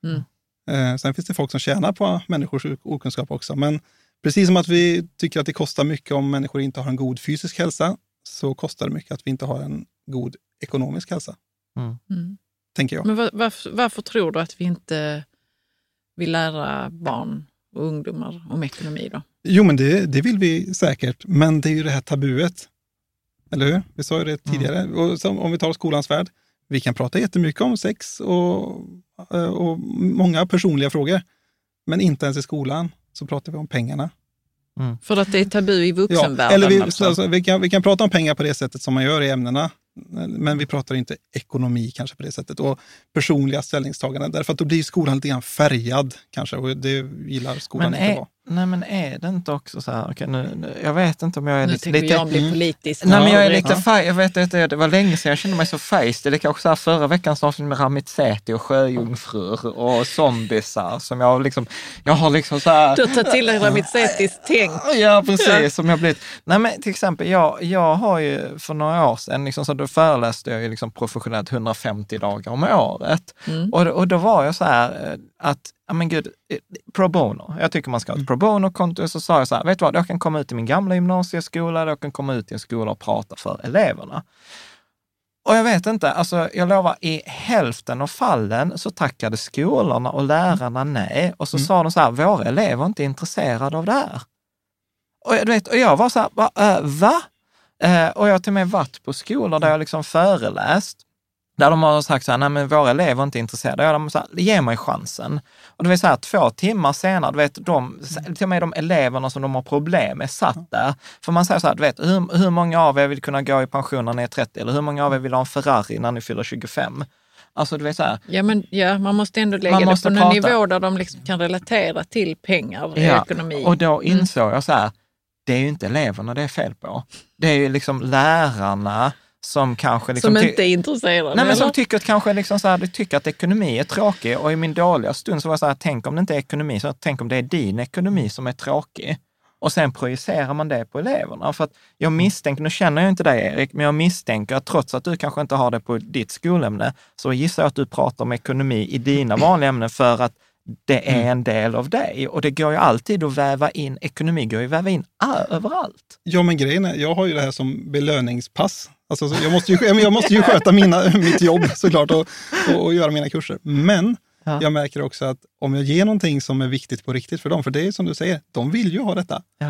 C: Mm.
B: Eh, sen finns det folk som tjänar på människors okunskap också. Men precis som att vi tycker att det kostar mycket om människor inte har en god fysisk hälsa, så kostar det mycket att vi inte har en god ekonomisk hälsa,
C: Mm.
B: tänker jag.
C: Men var, varför, varför tror du att vi inte vill lära barn och ungdomar om ekonomi då?
B: Jo, men det, det vill vi säkert, men det är ju det här tabuet. Eller hur? Vi sa ju det tidigare. Och som, om vi tar skolans värld, vi kan prata jättemycket om sex och, eh, och många personliga frågor. Men inte ens i skolan så pratar vi om pengarna.
C: För att det är tabu i
B: Ja,
C: vuxenvärlden
B: eller vi,
C: alltså.
B: alltså, vi, kan, vi kan prata om pengar på det sättet som man gör i ämnena, men vi pratar inte ekonomi kanske på det sättet. Och personliga ställningstaganden, därför att då blir skolan lite grann färgad kanske och det gillar skolan
A: men
B: inte
A: är,
B: vara.
A: Nej, men är det inte också så här, okej, nu, nu, jag vet inte om jag är
C: Nu
A: lite...
C: tänker
A: lite
C: jag bli
B: Mm.
C: politisk.
A: Nej, men jag är lite faj, jag vet inte, det var länge sedan jag kände mig så feisty. Det kanske så här förra veckans avsnitt med Ramitseti och sjöjungfrur och zombisar som jag liksom, jag har liksom så här...
C: Du har tagit till dig Ramitsetis tänk.
A: Ja, precis. Som jag blivit. Nej, men till exempel, jag, jag har ju för några år sedan, liksom, så då föreläste jag ju liksom professionellt 150 dagar om året.
C: Mm.
A: Och, och då var jag så här eh, att, ja men gud, eh, pro bono. Jag tycker man ska ha ett pro bono-konto. Så sa jag så här, vet du vad, jag kan komma ut i min gamla gymnasieskola, jag kan komma ut i en skola och prata för eleverna. Och jag vet inte, alltså jag lovar, i hälften av fallen så tackade skolorna och lärarna nej. Och så sa de så här, våra elever är inte intresserade av det här. Och jag, du vet, och jag var så här, va? Äh, va? Eh, och jag har till och med varit på skolor där jag liksom föreläst, där de har sagt så här, nej men våra elever är inte intresserade. Jag har så här, ge mig chansen. Och det vill säga två timmar senare, du vet, de, till och med de eleverna som de har problem med satt där. För man säger så här, du vet, hur, hur många av er vill kunna gå i pension när ni är 30? Eller hur många av er vill ha en Ferrari när ni fyller 25? Alltså du vet så här,
C: Ja, men ja, man måste ändå lägga
A: Man
C: det på
A: prata.
C: nivå där de liksom kan relatera till pengar,
A: Ja,
C: ekonomi.
A: Och då insåg jag så här, det är ju inte eleverna det är fel på. Det är ju liksom lärarna som kanske... Liksom
C: som inte är intresserade.
A: Nej, men som tycker att kanske liksom så här, du tycker att ekonomi är tråkig och i min dåliga stund så var jag så här, tänk om det inte är ekonomi, så tänk om det är din ekonomi som är tråkig. Och sen projicerar man det på eleverna. För att jag misstänker, nu känner jag inte dig Erik, men jag misstänker att trots att du kanske inte har det på ditt skolämne, så gissar jag att du pratar om ekonomi i dina vanliga ämnen för att det är en del av dig. Och det går ju alltid att väva in, ekonomi går ju att väva in överallt.
B: Ja, men grejen är, jag har ju det här som belöningspass. Alltså, så jag, måste ju, jag måste ju sköta mina, mitt jobb såklart och, och, och göra mina kurser. Men
A: Ja.
B: jag märker också att om jag ger någonting som är viktigt på riktigt för dem, för det är som du säger, de vill ju ha detta.
A: Ja.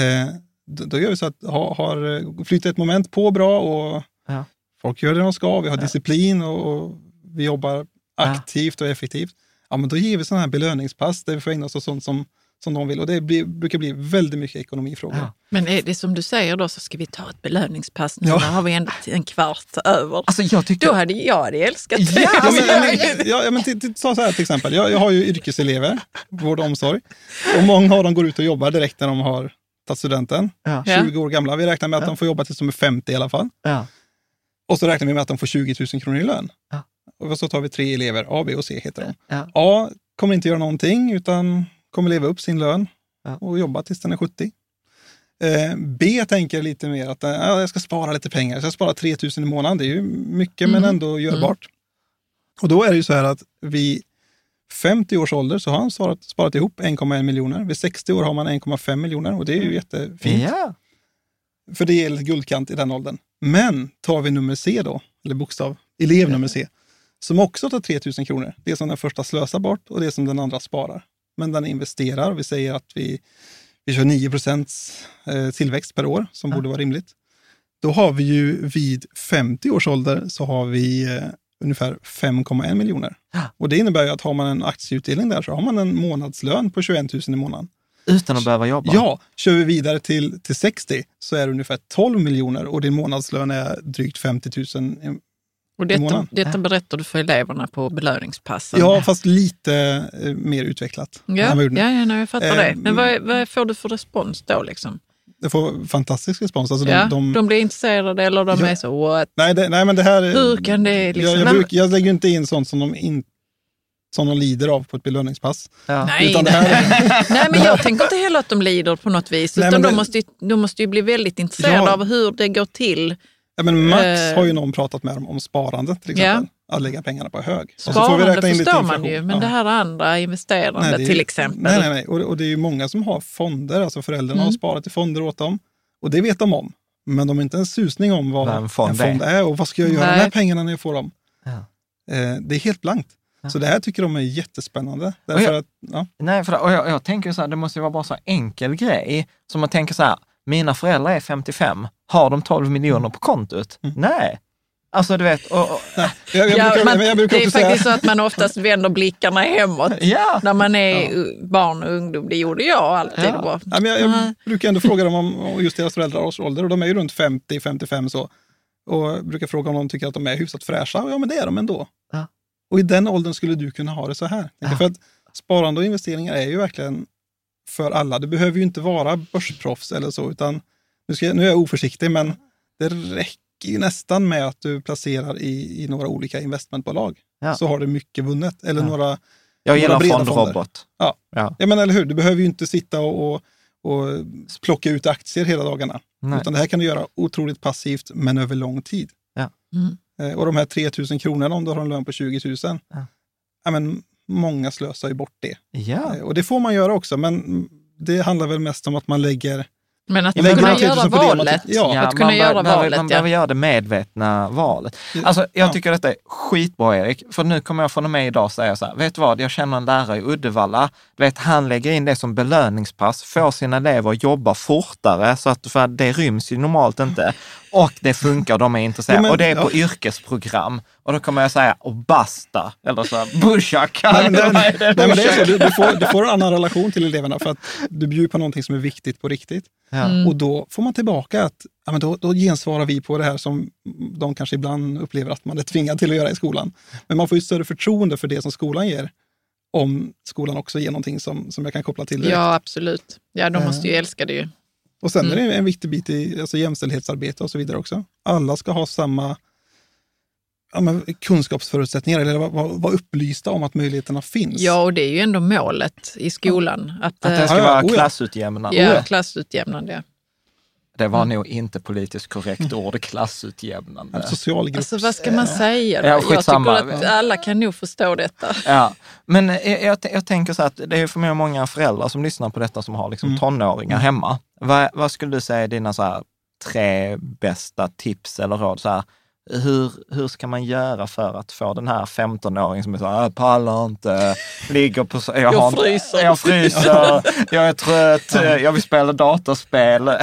B: Eh, då, då gör vi så att har, har flyter ett moment på bra och
A: Ja.
B: folk gör det de ska, vi har disciplin och, och vi jobbar aktivt och effektivt. Ja, men då ger vi sådana här belöningspass där vi får ägna oss åt sånt som, som de vill. Och det blir, brukar bli väldigt mycket ekonomifrågor.
A: Ja.
C: Men är det som du säger då så ska vi ta ett belöningspass nu,
B: Ja.
C: har vi ändå en kvart över.
A: Alltså jag tyckte...
C: Då hade jag hade älskat det.
A: Ja,
B: Ja, men,
A: men-
B: ja, men, ja, ja, men t- t- ta så här till exempel. Jag, jag har ju yrkeselever, vård och omsorg. Och många av dem går ut och jobbar direkt när de har tagit studenten.
A: Ja.
C: Ja.
B: 20 år gamla. Vi räknar med att de får jobba tills de är 50 i alla fall.
A: Ja.
B: Och så räknar vi med att de får 20 000 kronor i lön.
A: Ja.
B: Och så tar vi tre elever, A, B och C heter de.
A: Ja.
B: A kommer inte göra någonting utan kommer leva upp sin lön och jobba tills den är 70. Eh, B tänker lite mer att eh, ja, jag ska spara lite pengar. Jag ska spara 3 000 i månaden. Det är ju mycket men ändå görbart. Och då är det ju så här att vid 50 års ålder så har han sparat, sparat ihop 1,1 miljoner. Vid 60 år har man 1,5 miljoner och det är ju jättefint.
A: Ja.
B: För det är guldkant i den åldern. Men tar vi nummer C då, eller bokstav, elev nummer C, som också tar 3 000 kronor. Det som den första slösar bort och det som den andra sparar. Men den investerar. Vi säger att vi, vi kör 9 eh, tillväxt per år, som borde vara rimligt. Då har vi ju vid 50 års ålder så har vi eh, ungefär 5,1 miljoner. Och det innebär ju att har man en aktieutdelning där så har man en månadslön på 21 000 i månaden.
A: Utan att behöva jobba.
B: Ja, kör vi vidare till, till 60 så är det ungefär 12 miljoner och din månadslön är drygt 50 000.
C: Och detta, detta berättar du för eleverna på belöningspassen.
B: Ja, fast lite eh, mer utvecklat.
C: ja, ja, ja nej, jag fattar
B: Eh,
C: det. Men vad, vad får du för respons då? Liksom?
B: Det får fantastisk respons. Alltså de,
C: ja,
B: de,
C: de, blir intresserade eller de
B: Ja.
C: är så what?
B: nej, det, nej, men det här... är-
C: Hur kan det liksom...
B: jag, jag,
C: Men-
B: bruk, jag lägger inte in sånt som de, in, som de lider av på ett belöningspass.
A: Ja.
C: Nej,
B: Utan det här
C: nej, men jag tänker inte heller att de lider på något vis.
B: Nej,
C: utan
B: men
C: de,
B: det-
C: måste ju, de måste ju bli väldigt intresserade
B: Ja.
C: av hur det går till.
B: Ja, men Max
C: Eh.
B: har ju någon pratat med dem om sparande till exempel. Att lägga pengarna på hög. Och så får vi
C: Sparande
B: räkna in lite
C: förstår man ju, men
B: Ja.
C: det här andra investerande
B: Nej, är-
C: till exempel.
B: Nej, nej, nej. Och, och det är ju många som har fonder, alltså föräldrarna
C: Mm.
B: har sparat i fonder åt dem. Och det vet de om. Men de har inte en susning om vad
A: Vad en fond är.
B: är och vad ska jag göra med
C: Nej.
B: här pengarna när jag får dem.
A: Ja.
B: Eh, det är helt blankt. Så det här tycker de är jättespännande.
A: Och
B: Därför
A: jag-
B: att, ja,
A: Nej, för, och jag, jag tänker så här, det måste ju vara bara så enkel grej. Som man tänker så här, mina föräldrar är 55, har de 12 miljoner på kontot?
B: Mm.
A: Nej. Alltså du vet, och, och,
B: jag, jag,
C: Ja,
B: brukar,
C: man,
B: men jag brukar
C: det är
B: också
C: faktiskt
B: säga...
C: så att man oftast vänder blickarna hemåt.
A: ja.
C: När man är barn och ungdom. Det gjorde jag alltid.
A: Ja.
C: Bara,
B: Ja, men jag, jag
C: Nej.
B: brukar ändå fråga dem om just deras föräldrars ålder och de är ju runt 50-55 så. Och jag brukar fråga om de tycker att de är hyfsat fräscha. Och Ja, men det är de ändå.
A: Ja.
B: Och i den åldern skulle du kunna ha det så här. För att sparande och investeringar är ju verkligen för alla. Du behöver ju inte vara börsproffs eller så, utan nu, ska, nu är jag oförsiktig, men det räcker ju nästan med att du placerar i, i några olika investmentbolag.
A: Ja.
B: Så har du mycket vunnet. Eller
A: Ja.
B: några,
A: Jag
B: Några
A: gillar
B: breda
A: fondrobot.
B: Ja.
A: Ja.
B: ja men eller hur, du behöver ju inte sitta och, och, och plocka ut aktier hela dagarna.
A: Nej.
B: Utan det här kan du göra otroligt passivt, men över lång tid.
A: Ja.
C: Mm.
B: Eh, Och de här 3 000 kronorna om du har en lön på 20 000,
A: Ja.
B: ja. men många slösar ju bort det.
A: Ja.
B: Eh, Och det får man göra också, men det handlar väl mest om att man lägger...
C: Men att
B: Lägger
C: kunna
B: man 10 000
C: göra
B: på det man
C: valet.
B: tycker- ja.
C: Att kunna
A: man
C: göra
A: bör- behöver,
C: valet.
A: Man
C: ja.
A: behöver göra det medvetna valet. Alltså, jag
B: Ja.
A: tycker detta är skitbra Erik, för nu kommer jag från och med idag säga så här, vet du vad, jag känner en lärare i Uddevalla, vet, han lägger in det som belöningspass, får sina elever att jobba fortare, så att, för det ryms ju normalt inte. Och det funkar de är intresserade.
B: Ja, men-
A: och det är på
B: ja.
A: yrkesprogram. Och då kommer jag säga, och basta, eller så här, bushaka.
B: Nej, nej, men det är så, du, du, får, du får en annan relation till eleverna för att du bjuder på någonting som är viktigt på riktigt.
A: Ja.
C: Mm.
B: Och då får man tillbaka att ja, men då, då gensvarar vi på det här som de kanske ibland upplever att man är tvingad till att göra i skolan. Men man får ju större förtroende för det som skolan ger om skolan också ger någonting som, som jag kan koppla till direkt.
C: Ja, absolut. Ja, de måste ju
B: Eh.
C: älska det ju.
B: Och sen
C: Mm.
B: är det en viktig bit i alltså jämställdhetsarbete och så vidare också. Alla ska ha samma ja, men kunskapsförutsättningar eller vara var, upplysta om att möjligheterna finns.
C: Ja, och det är ju ändå målet i skolan. Att,
A: Att det
C: eh,
A: ska
B: ja,
A: vara
B: oh ja.
A: klassutjämnande.
C: ja, klassutjämnande.
A: Det var nog inte politiskt korrekt ord, klassutjämnande.
B: Socialgrupps...
C: Alltså vad ska man säga? då?
A: Ja,
C: jag tycker att alla kan nog förstå detta.
A: Ja, men jag, jag, jag tänker så att det är förmodligen många föräldrar som lyssnar på detta som har liksom
B: Mm.
A: tonåringar hemma. Vad, vad skulle du säga är dina så här, tre bästa tips eller råd? Så här, hur, hur ska man göra för att få den här 15-åringen som är så här, jag pallar inte, ligger på... så- Jag,
C: Jag
A: har
C: fryser.
A: Jag fryser, jag är trött, jag vill spela datorspel.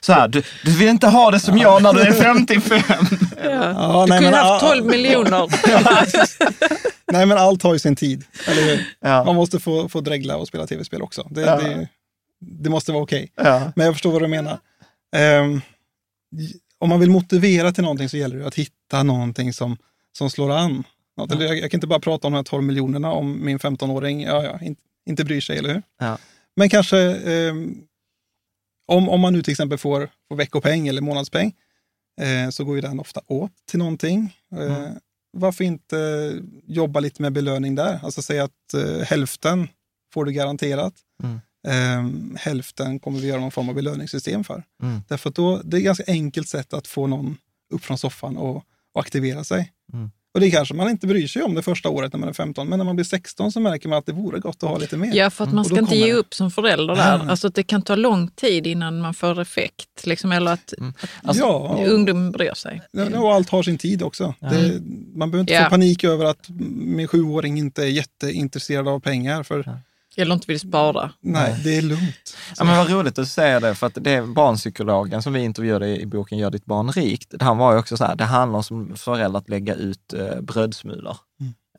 A: Så här, du, du vill inte ha det som jag när du är 55.
C: Ja.
B: Ja,
C: Du
B: nej,
C: kunde
B: men,
C: haft
B: ja,
C: 12 miljoner.
B: nej, men allt har ju sin tid. Eller hur?
A: Ja.
B: Man måste få, få dregla och spela tv-spel också. Det,
A: Ja.
B: det, det måste vara okej.
A: Ja.
B: Men jag förstår vad du menar. Ehm, om man vill motivera till någonting så gäller det att hitta någonting som, som slår an. Något. Eller jag, jag kan inte bara prata om de här 12 miljonerna om min 15-åring ja, ja, in, inte bryr sig, eller hur?
A: Ja.
B: Men kanske ehm, om, om man nu till exempel får, får veckopeng eller månadspeng eh, så går ju den ofta åt till någonting. Eh,
A: Mm.
B: Varför inte jobba lite med belöning där? Alltså säga att eh, hälften får du garanterat.
A: Mm.
B: Eh, hälften kommer vi göra någon form av belöningssystem för.
A: Mm.
B: Därför att då, det är ett ganska enkelt sätt att få någon upp från soffan och, och aktivera sig.
A: Mm.
B: Och det kanske man inte bryr sig om det första året när man är 15, men när man blir 16 så märker man att det vore gott att ha lite mer.
C: Ja, för att man
B: Och då
C: ska inte
B: kommer
C: ge upp som förälder där.
B: Nej.
C: Alltså att det kan ta lång tid innan man får effekt. Liksom, eller att,
A: Alltså,
B: ja, och,
C: ungdom bryr sig.
B: ja, och allt har sin tid också. Det, man behöver inte
C: Ja.
B: få panik över att min sjuåring inte är jätteintresserad av pengar. För
C: Eller inte vill spara.
B: nej, det är lugnt.
A: Ja, men vad roligt att du säger det, för att det är barnpsykologen som vi intervjuade i boken Gör ditt barn rikt. Han var ju också så här, det handlar om som förälder att lägga ut eh, brödsmulor.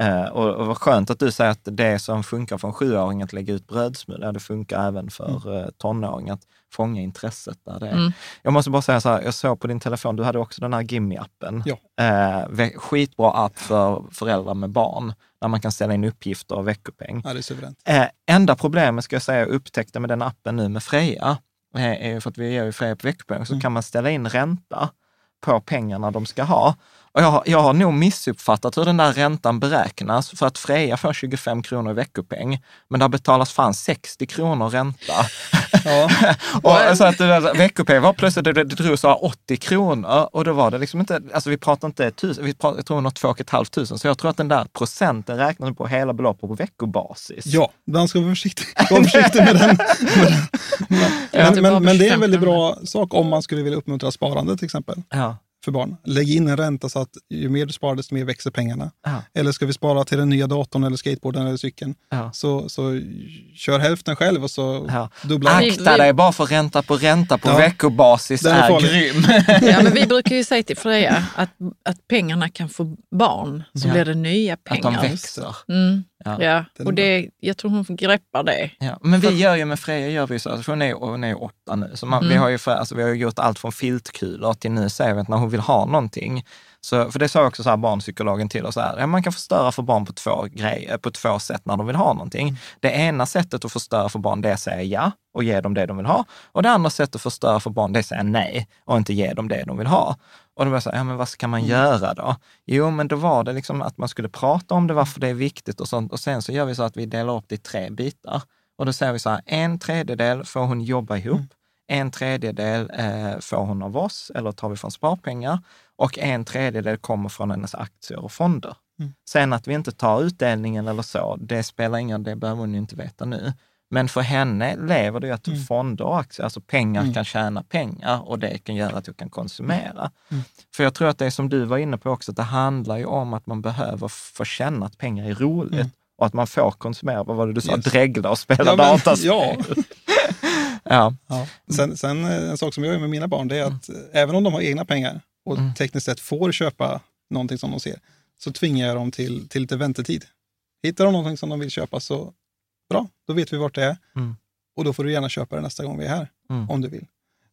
A: Eh, och, och vad skönt att du säger att det som funkar för en sjuåring att lägga ut brödsmulor, det funkar även för eh, tonåring att fånga intresset där det är.
C: Mm.
A: Jag måste bara säga så här, jag såg på din telefon, du hade också den här Gimme-appen.
B: Ja.
A: Eh, skitbra app för föräldrar med barn, där man kan ställa in uppgifter och veckopeng.
B: Ja, det är suveränt.
A: Eh, enda problemet, ska jag säga, jag upptäckte med den appen nu med Freja, eh, för att vi ger ju Freja på veckopeng, så kan man ställa in ränta på pengarna de ska ha. Och jag, har- jag har nog missuppfattat hur den där räntan beräknas, för att Freja får 25 kronor i veckopeng, men där betalas fan 60 kronor ränta.
B: Ja.
A: och så att det där veckopeng var plötsligt, det, det drog så här 80 kronor och då var det liksom inte, alltså vi pratar inte tusen, vi pratar, jag tror något två och ett halvt tusen, så jag tror att den där procenten räknas på hela beloppet på veckobasis.
B: Ja, man ska vara försiktig, vara försiktig med den.
C: Ja, det
B: Men,
C: var
B: men, men det är
C: 25
B: en väldigt bra sak om man skulle vilja uppmuntra sparande till exempel
A: Ja.
B: För barn. Lägg in en ränta så att ju mer du sparar desto mer växer pengarna.
A: Ja.
B: Eller ska vi spara till den nya datorn eller skateboarden eller cykeln
A: Ja.
B: så, så kör hälften själv och så
A: Ja.
B: dubblar
C: Vi-
A: Akta dig bara för ränta på ränta på
B: Ja.
A: veckobasis
B: Den är
A: är, grym.
C: Ja, men vi brukar ju säga till Freja att, att pengarna kan få barn, så
A: Ja.
C: blir det nya
A: Att
C: pengar.
A: de växer.
C: Mm,
A: Ja.
C: ja. Och det, jag tror hon greppar det.
A: Ja, men vi gör ju med Freja, gör vi så, alltså hon, är, hon är åtta nu, så man, vi,
C: Mm.
A: har ju, för- alltså, vi har ju gjort allt från filtkulor till nu säger vi att när hon vill ha någonting, så, för det sa också så här barnpsykologen till oss, här, ja, man kan förstöra för barn på två, grejer, på två sätt när de vill ha någonting. Det ena sättet att förstöra för barn, det är att säga ja och ge dem det de vill ha. Och det andra sättet att förstöra för barn, det är att säga nej och inte ge dem det de vill ha. Och då var jag så här, ja men vad ska man göra då? Jo, men då var det liksom att man skulle prata om det, varför det är viktigt och sånt. Och sen så gör vi så att vi delar upp det i tre bitar. Och då säger vi så här, en tredjedel får hon jobba ihop, en tredjedel eh, får hon av oss, eller tar vi från sparpengar, och en tredjedel kommer från hennes aktier och fonder. Sen att vi inte tar utdelningen eller så, det spelar ingen det behöver hon ju inte veta nu. Men för henne lever det ju att fonder och aktier, alltså pengar kan tjäna pengar och det kan göra att du kan konsumera. För jag tror att det är som du var inne på också, att det handlar ju om att man behöver få känna att pengar är roligt och att man får konsumera, vad var det du sa,
B: Yes.
A: dregla och spela
B: Ja, men-
A: dataspel.
B: ja.
A: ja.
B: Ja. Sen, sen eh, en sak som jag gör med mina barn, det är att eh, även om de har egna pengar och
A: Mm.
B: tekniskt sett får köpa någonting som de ser, så tvingar jag dem till, till lite väntetid. Hittar de någonting som de vill köpa så bra, då vet vi vart det är.
A: Mm.
B: Och då får du gärna köpa det nästa gång vi är här,
A: Mm.
B: om du vill.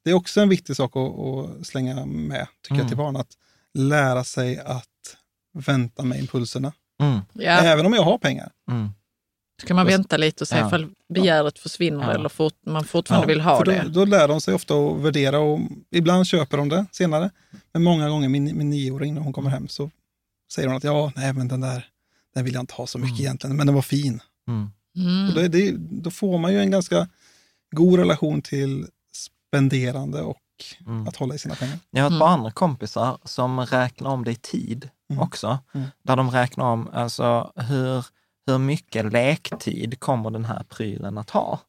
B: Det är också en viktig sak att, att slänga med, tycker
A: Mm.
B: jag, till barn. Att lära sig att vänta med impulserna.
A: Mm.
C: Ja,
B: Även om jag har pengar.
A: Mm.
C: så kan man vänta lite och se
A: Ja.
C: ifall begäret försvinner
A: Ja.
C: eller fort, man fortfarande vill ha
B: för då,
C: det.
B: Då lär de sig ofta att värdera och ibland köper de det senare. Men många gånger, min, min nioåring när hon kommer hem, så säger hon att ja, nej men den där, den vill jag inte ha så mycket egentligen, men den var fin.
A: Mm.
C: Mm.
B: Och det, det, då får man ju en ganska god relation till spenderande och
A: Mm.
B: att hålla i sina pengar.
A: Jag har ett
C: Mm.
A: par andra kompisar som räknar om det i tid
B: Mm.
A: också.
B: Mm.
A: Där de räknar om alltså, hur, hur mycket lektid kommer den här prylen att ha.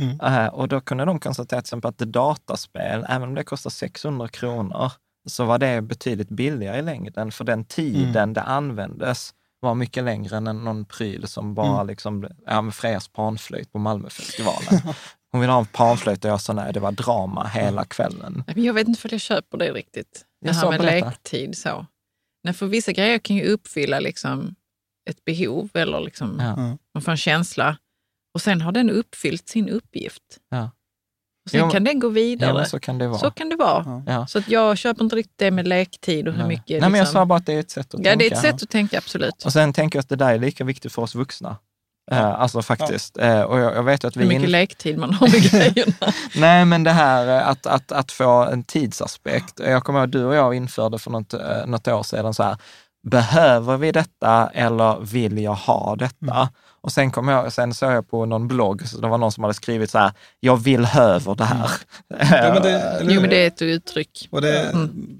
B: Mm.
A: Eh, och då kunde de konstatera till exempel att ett dataspel, även om det kostar 600 kronor, så var det betydligt billigare i längden, för den tiden
B: Mm.
A: det användes var mycket längre än någon pryl som bara
B: Mm.
A: liksom, ja men Frejas panflöjt på Malmöfestivalen. Hon ville ha en panflöjt och jag sa nej, det var drama hela kvällen.
C: Men Jag vet inte för jag köper det riktigt. Det
A: Jag
C: här
A: sa,
C: med
A: berätta.
C: lektid. Så. Nej, för vissa grejer kan ju uppfylla liksom ett behov eller liksom
A: Ja.
C: man får en känsla. Och sen har den uppfyllt sin uppgift.
A: Ja.
C: Sen
A: men-
C: kan den gå vidare.
A: Ja, så kan det vara.
C: Så kan det vara.
B: Ja.
A: Ja.
C: Så att jag köper inte riktigt det med lektid och hur
A: Nej.
C: mycket...
A: Nej, men jag
C: liksom-
A: sa bara att det är ett sätt att
C: Ja,
A: tänka.
C: det är ett sätt att tänka, absolut.
A: Och sen tänker jag att det där är lika viktigt för oss vuxna. Eh, alltså faktiskt. Eh, och jag, jag vet att vi...
C: Hur mycket
A: in-
C: lektid man har med grejerna.
A: Nej, men det här eh, att, att, att få en tidsaspekt. Jag kommer ihåg du och jag införde för något, något år sedan så här, behöver vi detta eller vill jag ha detta?
B: Mm.
A: Och sen kom jag, sen såg jag på någon blogg, så det var någon som hade skrivit så här, jag vill höver det här.
B: Ja, men det, eller
C: Jo, men det är ett uttryck.
B: Och det,
C: Mm.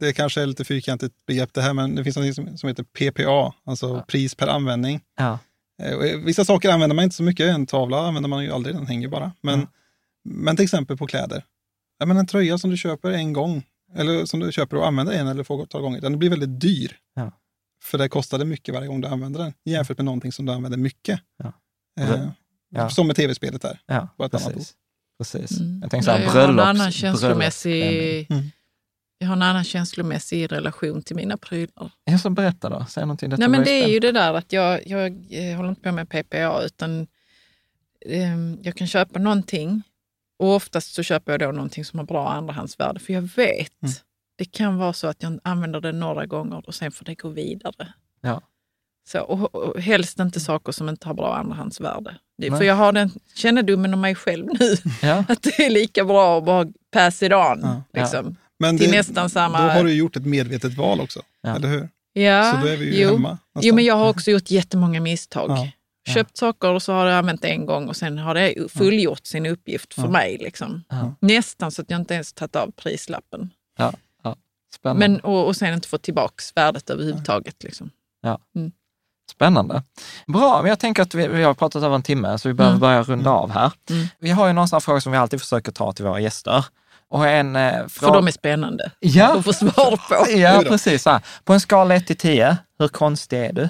B: det kanske är lite fyrkantigt begrepp det här, men det finns något som, som heter PPA, alltså pris per användning.
A: ja.
B: Eh, och vissa saker använder man inte så mycket. En tavla använder man ju aldrig, den hänger bara. Men,
A: Mm.
B: men till exempel på kläder. Ja, men en tröja som du köper en gång, eller som du köper och använder en eller fåtal gånger, den blir väldigt dyr.
A: Ja.
B: För det kostade mycket varje gång du använder den, jämfört med någonting som du använder mycket.
A: Ja.
B: Eh,
A: Ja.
B: Som med tv-spelet där.
A: Ja,
B: Bara ett annat ord.
A: precis. precis.
C: Mm.
A: Jag tänkte så
C: Ja,
A: här,
C: jag har en
A: bröllops,
C: annan känslomässig...
B: Mm.
C: Jag har en annan känslomässig relation till mina prylar.
A: Jag ska berätta då, säg någonting.
C: Nej, men det är ju det där att jag, jag, eh, håller inte på med PPA utan ehm, jag kan köpa någonting och oftast så köper jag då någonting som har bra andrahandsvärde för jag vet
B: Mm.
C: Det kan vara så att jag använder det några gånger och sen får det gå vidare.
A: Ja.
C: Så, och, och helst inte saker som inte har bra andrahandsvärde. Det, för jag har den kännedomen om mig själv nu
A: Ja,
C: att det är lika bra att bara pass it on.
B: Ja.
C: Liksom.
B: Men
C: Till
B: det,
C: nästan samma-
B: Då har du gjort ett medvetet val också,
A: Ja.
B: eller hur?
C: Ja,
B: Så då är vi ju
C: jo.
B: hemma. nästan.
C: Jo, men jag har också gjort jättemånga misstag.
B: Ja.
A: Ja.
C: Köpt saker och så har jag använt det en gång och sen har det fullgjort sin uppgift för
B: Ja.
C: mig. Liksom.
A: Ja.
C: Nästan så att jag inte ens tagit av prislappen.
A: Spännande.
C: Men, och, och sen inte fått tillbaka värdet överhuvudtaget. Liksom.
A: Spännande. Bra, men jag tänker att vi, vi har pratat över en timme, så vi behöver
C: Mm.
A: börja runda av här.
C: Mm.
A: Vi har ju någon sån här fråga som vi alltid försöker ta till våra gäster. Och en eh,
C: För
A: fråga...
C: de är spännande
A: Ja,
C: att få svar på.
A: ja precis. Så här. På en skala 1 till 10, hur konstig är du?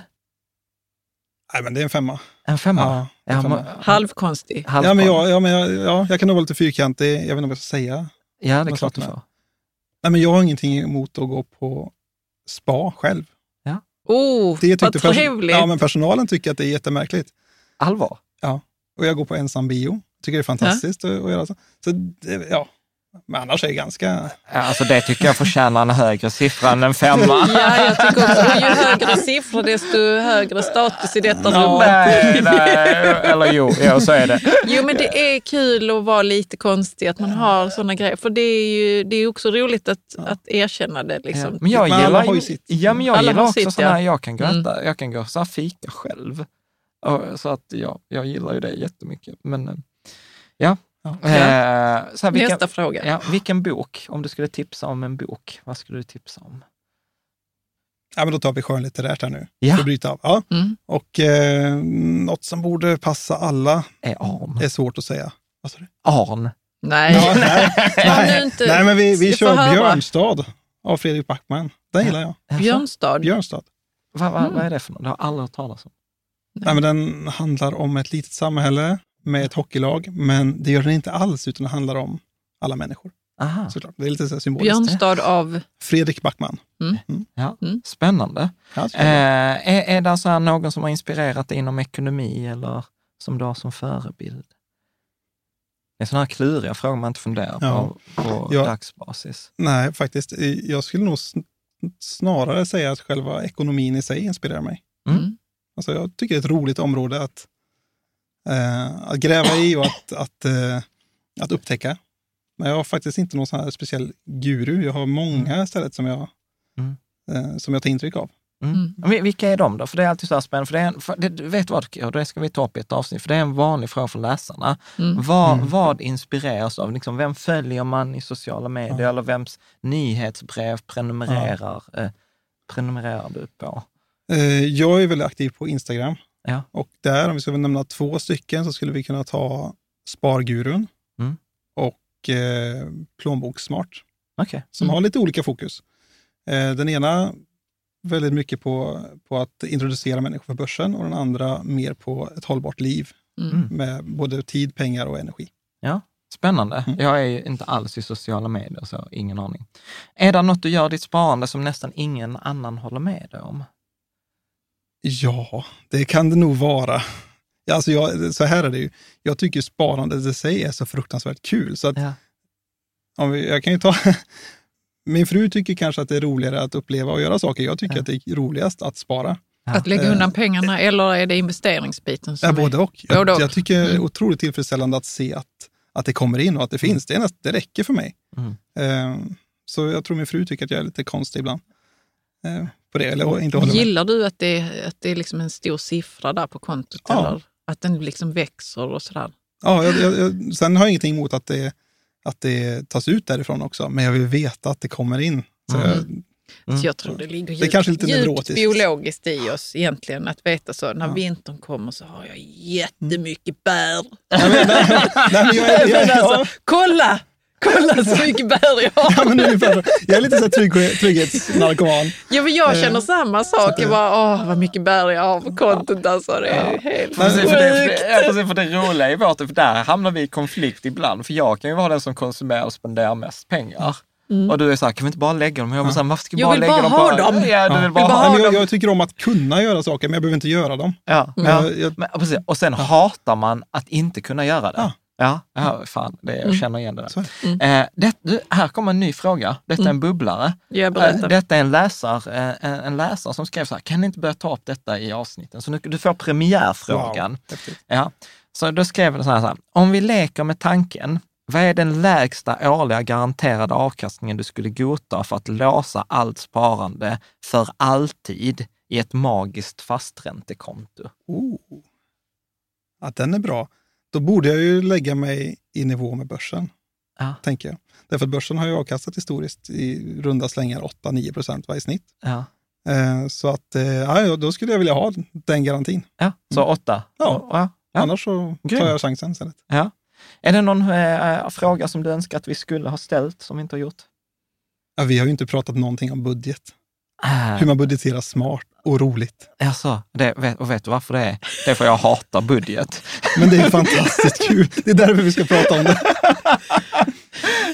B: Nej, men det är en femma.
A: En femma?
B: Ja, en
A: Ja,
B: femma.
C: Halvkonstig.
A: halv-
B: Ja, men, jag, ja, men jag, ja, jag kan nog vara lite fyrkantig. Jag vet inte vad jag ska säga.
A: Ja, det är klart du får.
B: Nej, men jag har ingenting emot att gå på spa själv.
C: Oh,
B: Det
C: vad trevligt!
B: ja, men personalen tycker att det är jättemärkligt.
A: Allvar?
B: Och jag går på ensam bio. Tycker det är fantastiskt att, att göra så. så det, ja. Men annars är det ganska...
A: Ja, alltså det tycker jag förtjänar en högre siffra än en femma.
C: Ja, jag tycker också ju högre siffror desto högre status i detta rummet.
A: Nej, nej, eller jo, ja, så är det.
C: Jo, men det är kul att vara lite konstig, att man har sådana grejer. För det är ju det är också roligt att, att erkänna det.
A: Ja.
C: Liksom.
A: Men jag
B: Men alla
A: gillar
B: har ju sitt.
A: ja, men jag
C: Alla
A: gillar också
C: sitt,
A: sådana här,
C: ja.
A: jag kan gå,
C: Mm.
A: jag kan gå så här fika själv. Så att ja, jag gillar ju det jättemycket. Men eh, ja.
B: Ja.
A: Eh, så här, vilken,
C: Nästa fråga.
A: ja, vilken bok, om du skulle tipsa om en bok, vad skulle du tipsa om?
B: Ja, men då tar vi skönlitterärt här nu.
A: Ja.
B: För att bryta av. Ja.
C: Mm.
B: Och eh, något som borde passa alla
A: Är Arn.
B: är svårt att säga. Vad sa du?
A: Arn.
C: Nej.
B: Ja, nej, nej. nej, men vi, vi
C: ska
B: kör. Björnstad av Fredrik Backman. Den gillar jag.
C: Björnstad.
B: Björnstad.
A: Vad, vad,
C: Mm.
A: vad är det för något? Det har jag aldrig hört talas om.
B: Nej, men den handlar om ett litet samhälle med ett hockeylag, men det gör den inte alls, utan det handlar om alla människor.
A: Aha.
B: Såklart. Det är lite så här symboliskt.
C: Björnstad av...
B: Fredrik Backman.
A: Ja.
C: Mm.
A: Spännande.
B: Ja,
A: Eh, är, är det så här någon som har inspirerat dig inom ekonomi eller som du har som förebild? Det är sådana här kluriga frågor man inte funderar på
B: Ja.
A: på
B: Ja.
A: dagsbasis.
B: Nej, faktiskt. Jag skulle nog sn- snarare säga att själva ekonomin i sig inspirerar mig.
A: Mm.
C: Mm.
B: Alltså jag tycker det är ett roligt område att, eh, att gräva i och att, att, eh, att upptäcka. Men jag har faktiskt inte någon sån här speciell guru. Jag har många istället som jag,
A: Mm.
B: eh, som jag tar intryck av.
A: Mm.
C: Mm.
A: Vilka är de då? För det är alltid så här spännande. För det är en, för det, du vet vad, och det ska vi ta upp i ett avsnitt, för det är en vanlig fråga från läsarna.
C: Mm.
A: Vad,
B: Mm.
A: vad inspireras av? Liksom, vem följer man i sociala medier
B: Ja.
A: eller vems nyhetsbrev prenumererar, eh, prenumererar du på?
B: Eh, jag är väldigt aktiv på Instagram.
A: Ja.
B: Och där, om vi ska nämna två stycken, så skulle vi kunna ta Spargurun
A: Mm.
B: och eh, Plånbokssmart.
A: Okej.
B: som
C: Mm.
B: har lite olika fokus. Eh, den ena väldigt mycket på, på att introducera människor för börsen och den andra mer på ett hållbart liv
C: Mm.
B: med både tid, pengar och energi.
A: Ja, spännande.
B: Mm.
A: Jag är ju inte alls i sociala medier, så ingen aning. Är det något du gör i ditt sparande som nästan ingen annan håller med dig om?
B: Ja, det kan det nog vara. Ja, Alltså jag, så här är det ju. Jag tycker sparandet i sig är så fruktansvärt kul. Så att
A: Ja.
B: om vi, jag kan ju ta... Min fru tycker kanske att det är roligare att uppleva och göra saker. Jag tycker
A: Ja.
B: att det är roligast att spara.
C: Att lägga
B: Eh,
C: undan pengarna eller är det investeringsbiten? Som
B: Ja, både och. Jag,
C: Både och.
B: jag tycker det är
C: Mm.
B: otroligt tillfredsställande att se att, att det kommer in och att det finns. Det, är näst, det räcker för mig.
A: Mm.
B: Eh, så jag tror min fru tycker att jag är lite konstig ibland. På det, eller inte håller med.
C: Gillar du att det, att det är liksom en stor siffra där på kontot?
B: Ja.
C: Eller att den liksom växer och sådär?
B: Ja, jag, jag, jag, sen har jag ingenting emot att det, att det tas ut därifrån också, men jag vill veta att det kommer in. Så
A: Mm.
B: jag,
A: Mm.
C: Så jag tror det ligger
B: Det är
C: djupt,
B: lite
C: djupt
B: neurotiskt.
C: biologiskt i oss egentligen att veta så. När
B: Ja.
C: vintern kommer så har jag jättemycket bär.
B: nej, men, nej, nej, men jag, är- jag,
C: Men
B: jag,
C: alltså, kolla! Kolla så mycket bär jag har!
B: ja, men ungefär så. jag är lite så trygg, trygghetsnarkoman.
C: Ja, men jag
B: Eh,
C: känner samma sak. Jag bara, åh vad mycket bär jag har på kontot alltså. Det är helt
B: Men-
A: Precis, för det, för
C: sjukt.
A: det, ja, precis, för det roliga i vårt, för där hamnar vi i konflikt ibland. För jag kan ju vara den som konsumerar och spenderar mest pengar. Och du är så här, kan vi inte bara lägga dem? Jag, bara, här, varför ska
C: Jag
A: bara
C: vill
A: lägga
C: bara
A: dem
C: ha
A: på...
C: dem.
A: Ja, du vill bara
C: bara
A: ha
B: Nej, men
A: dem.
B: jag, jag tycker om att kunna göra saker, men jag behöver inte göra dem.
A: Ja,
B: Men
A: ja.
B: jag, jag,
A: Men, precis. Och sen hatar man att inte kunna göra det.
B: Ja.
A: Ja, ja fan, det, jag känner igen det där.
B: är
A: Eh, det, här kommer en ny fråga. Detta är en bubblare.
C: Jag
A: Eh. Detta är en läsare, eh, en, läsare som skrev så här, kan ni inte börja ta upp detta i avsnitten? Så nu, du får premiärfrågan.
B: Wow.
A: Ja. Så då skrev den så här, så här, om vi leker med tanken, vad är den lägsta årliga garanterade avkastningen du skulle godta för att låsa allt sparande för alltid i ett magiskt fasträntekonto?
B: Oh. Ja, den är bra. Då borde jag ju lägga mig i nivå med börsen,
A: Ja.
B: tänker jag. Därför att börsen har ju avkastat historiskt i runda slängar 8-9 procent varje snitt.
A: Ja.
B: Eh, så att, eh, ja, då skulle jag vilja ha den garantin.
A: Ja, så åtta?
B: Ja.
A: ja. Ja.
B: Annars så tar jag chansen istället.
A: ja. Är det någon eh, fråga som du önskar att vi skulle ha ställt som vi inte har gjort?
B: Ja, vi har ju inte pratat någonting om budget.
A: Äh,
B: Hur man budgeterar smart och roligt.
A: alltså, det, vet, och vet du varför det är? Det är för jag hatar budget.
B: Men det är fantastiskt kul. Det är därför vi ska prata om det.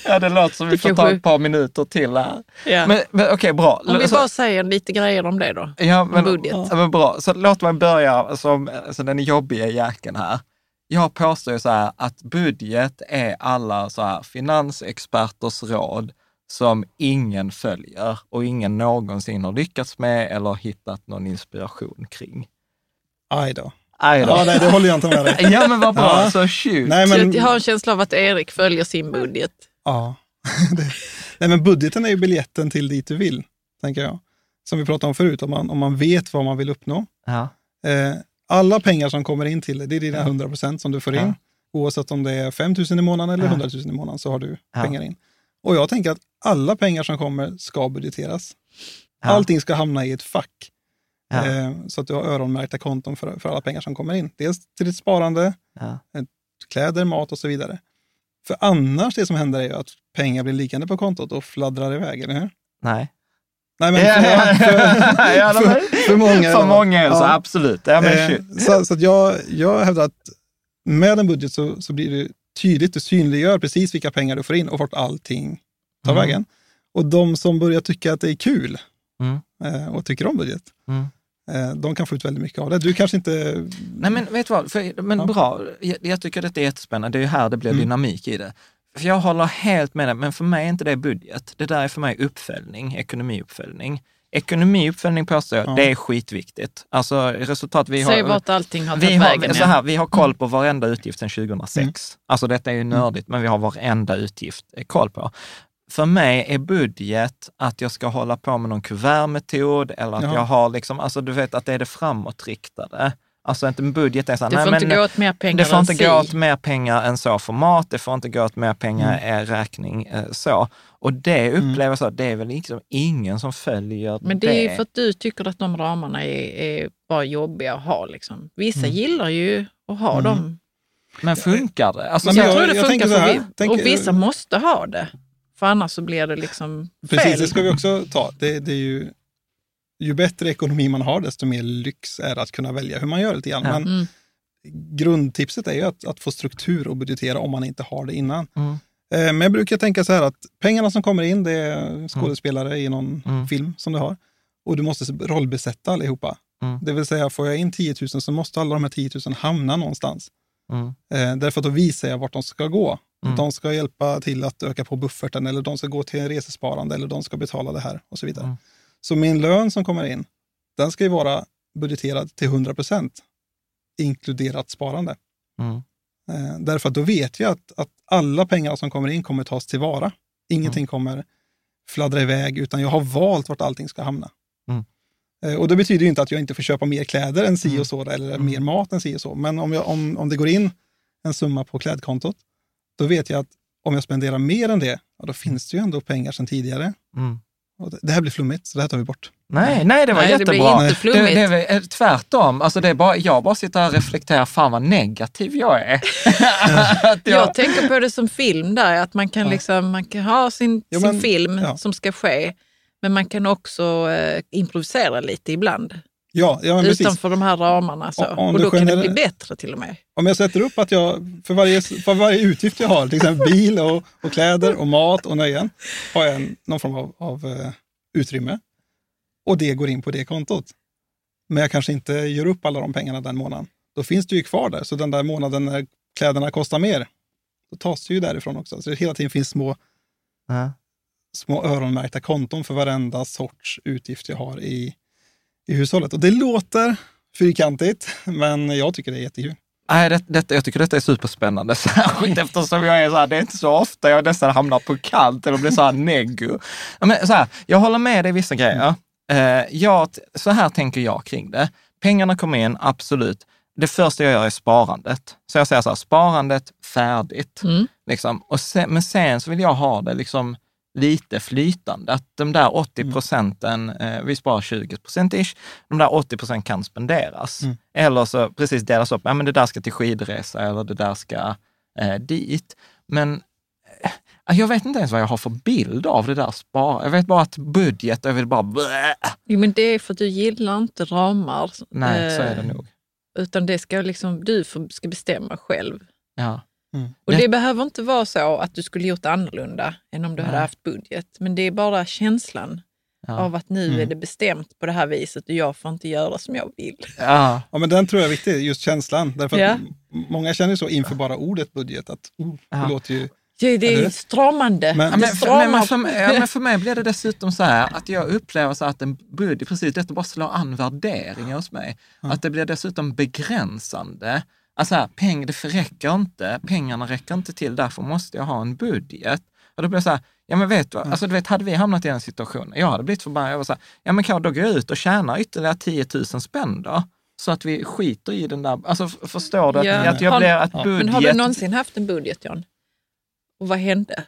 A: Ja, det låter som vi får ta ett par minuter till här.
C: Ja.
A: Men, men okej, bra.
C: Om vi
A: Så-
C: bara säger lite grejer om det då.
A: Ja, men,
C: budget.
A: Ja, men bra. Så låt mig börja som alltså, den jobbiga jäkeln här. Jag påstår ju så här att budget är alla så här finansexperters råd som ingen följer och ingen någonsin har lyckats med eller hittat någon inspiration kring.
B: Aj då.
A: Aj då.
B: Ja, nej, det håller jag inte med dig.
A: Ja, men vad bra.
B: Ja.
A: Så shoot.
B: Nej, men,
C: jag har en känsla av att Erik följer sin budget.
B: ja. nej, men budgeten är ju biljetten till dit du vill, tänker jag. Som vi pratade om förut, om man, om man vet vad man vill uppnå.
A: Ja.
B: Eh, alla pengar som kommer in till dig, det är dina 100 procent som du får in.
A: Ja.
B: Oavsett om det är 5 000 i månaden eller
A: Ja.
B: 100 000 i månaden så har du
A: Ja.
B: pengar in. Och jag tänker att alla pengar som kommer ska budgeteras.
A: Ja.
B: Allting ska hamna i ett fack.
A: Ja.
B: Eh, så att du har öronmärkta konton för, för alla pengar som kommer in. Dels till ditt sparande,
A: Ja.
B: kläder, mat och så vidare. För annars, det som händer är ju att pengar blir liggande på kontot och fladdrar iväg, eller hur?
A: Nej.
B: Nej, men
A: Ja,
B: för,
A: ja,
B: för,
A: ja, de
B: för,
A: är-
B: för många.
A: För många det så,
B: Ja.
A: absolut. Ja, men
B: Eh, så så att jag, jag hävdar att med en budget så, så blir det tydligt, du synliggör precis vilka pengar du får in och vart allting tar
A: Mm.
B: vägen. Och de som börjar tycka att det är kul
A: Mm.
B: eh, och tycker om budget,
A: Mm.
B: eh, de kan få ut väldigt mycket av det. Du kanske inte...
A: Nej men vet du vad, för, men
B: Ja.
A: bra. Jag, jag tycker att det är jättespännande. Det är ju här det blir
B: Mm.
A: dynamik i det. För jag håller helt med dig, men för mig är inte det budget. Det där är för mig uppföljning, ekonomiuppföljning. Ekonomiuppföljning påstår jag,
B: Ja.
A: det är skitviktigt. Alltså resultat, vi har...
C: vart allting har
A: vi,
C: tagit vägen.
A: har, så här, vi har koll på varenda utgift sedan 2006.
B: Mm.
A: Alltså detta är ju nördigt, men vi har varenda utgift eh, koll på. För mig är budget att jag ska hålla på med någon kuvertmetod eller att
B: Ja.
A: jag har liksom, alltså du vet att det är det framåtriktade. Alltså inte en budget är så här,
C: Det
A: nej,
C: får inte
A: men,
C: gå åt mer pengar
A: det får
C: än
A: inte
C: si.
A: gå åt mer pengar än så för mat, det får inte gå åt mer pengar
B: Mm.
A: än räkning eh, så. Och det upplever jag så, det är väl liksom ingen som följer
C: Men det är ju för att du tycker att de ramarna är, är bara jobbiga att ha. Liksom. Vissa
B: Mm.
C: gillar ju att ha dem.
A: Men funkar det? Alltså,
B: Men
C: jag,
B: jag-
C: tror det
B: jag
C: funkar
B: tänker
C: för vi,
B: tänk-
C: Och vissa måste ha det. För annars så blir det liksom fel.
B: Precis, det ska vi också ta. Det, det är ju ju bättre ekonomi man har, desto mer lyx är det att kunna välja hur man gör lite grann.
A: Ja.
B: Men
C: Mm.
B: grundtipset är ju att, att få struktur och budgetera om man inte har det innan.
A: Mm.
B: Eh, Men jag brukar tänka så här att pengarna som kommer in, det är skådespelare i någon
A: Mm.
B: film som du har. Och du måste rollbesätta allihopa.
A: Mm.
B: Det vill säga, får jag in 10 000 så måste alla de här 10 000 hamna någonstans.
A: Mm.
B: Eh, därför att då visar jag vart de ska gå.
A: Mm.
B: De ska hjälpa till att öka på bufferten eller de ska gå till en resesparande eller de ska betala det här och så vidare.
A: Mm.
B: Så min lön som kommer in, den ska ju vara budgeterad till 100 procent, inkluderat sparande.
A: Mm.
B: Eh, därför att då vet jag att, att alla pengar som kommer in kommer tas tillvara. Ingenting kommer fladdra iväg, utan jag har valt vart allting ska hamna.
A: Mm.
B: Eh, och det betyder ju inte att jag inte får köpa mer kläder än si
A: Mm.
B: och så, eller mer mat än si och så. Men om, jag, om, om det går in en summa på klädkontot, då vet jag att om jag spenderar mer än det, ja, då finns det ju ändå pengar sedan tidigare.
A: Mm.
B: Det, det här blir flummigt, så det här tar vi bort.
A: Nej, nej, det var
C: Nej, det blir
A: jättebra.
C: inte flummigt.
A: Det, det är tvärtom. Alltså det är bara, jag bara sitter här och reflekterar, fan vad negativ jag är. Att
C: Jag tänker på det som film där, att man kan, liksom, man kan ha sin,
B: Jo,
C: sin
B: men-
C: film
B: ja.
C: som ska ske, men man kan också eh, improvisera lite ibland.
B: Ja, ja men precis.
C: utanför de här ramarna. Så.
B: Om- om
C: och då kan det bli bättre till och med.
B: Om jag sätter upp att jag för varje, för varje utgift jag har, till exempel bil och, och kläder och mat och nöjen, har jag en, någon form av, av eh, utrymme. Och det går in på det kontot. Men jag kanske inte gör upp alla de pengarna den månaden. Då finns det ju kvar där. Så den där månaden när kläderna kostar mer, då tas det ju därifrån också. Så det hela tiden finns små,
A: Ja.
B: små öronmärkta konton för varenda sorts utgift jag har i, i hushållet. Och det låter fyrkantigt, men jag tycker det är jättekul.
A: Nej, det, detta, jag tycker detta är superspännande, särskilt eftersom jag är så här, det är inte så ofta jag nästan hamnar på kant eller blir så här neggo. Ja, Men så här, jag håller med dig i vissa grejer. Eh, jag, så här tänker jag kring det. Pengarna kommer in, absolut. Det första jag gör är sparandet. Så jag säger så här, sparandet färdigt.
C: Mm.
A: Liksom. Och sen, men sen så vill jag ha det liksom lite flytande. Att de där 80 procenten, eh, vi sparar 20 procent ish, de där 80 procent kan spenderas.
B: Mm.
A: Eller så precis delas upp, ja men det där ska till skidresa eller det där ska eh, dit. Men eh, jag vet inte ens vad jag har för bild av det där spara. Jag vet bara att budget, jag vill bara blä.
C: Jo, men det är för att du gillar inte ramar.
A: Nej, så är det
C: Eh,
A: nog.
C: Utan det ska liksom, du ska bestämma själv.
A: Ja.
C: Och
A: Det-
C: behöver inte vara så att du skulle gjort annorlunda än om du hade
A: Nej.
C: haft budget. Men det är bara känslan
A: Ja.
C: av att nu är det bestämt på det här viset och jag får inte göra som jag vill.
A: Ja.
B: Ja, men den tror jag är viktig, just känslan. Därför
C: Ja.
B: många känner så inför bara ordet budget, att oh, det
A: Ja.
B: låter ju...
C: Det, det är stramande.
B: Men-
A: Ja, men, för, men, för, mig- ja, men för mig blir det dessutom så här att jag upplever så att en budget, precis detta bara slår an värderingar hos mig. Att det blir dessutom begränsande. Alltså här, peng, det räcker inte, pengarna räcker inte till, därför måste jag ha en budget. Och då blir jag så här, ja men vet du, vad, alltså du vet, hade vi hamnat i den situationen, jag hade blivit förbannad, jag var så här, ja men kan då går jag ut och tjänar ytterligare 10 000 spänn då? Så att vi skiter i den där, alltså förstår du?
C: Ja.
A: att jag
C: Har-
A: blir att budget...
C: Men har du någonsin haft en budget, John? Och vad hände?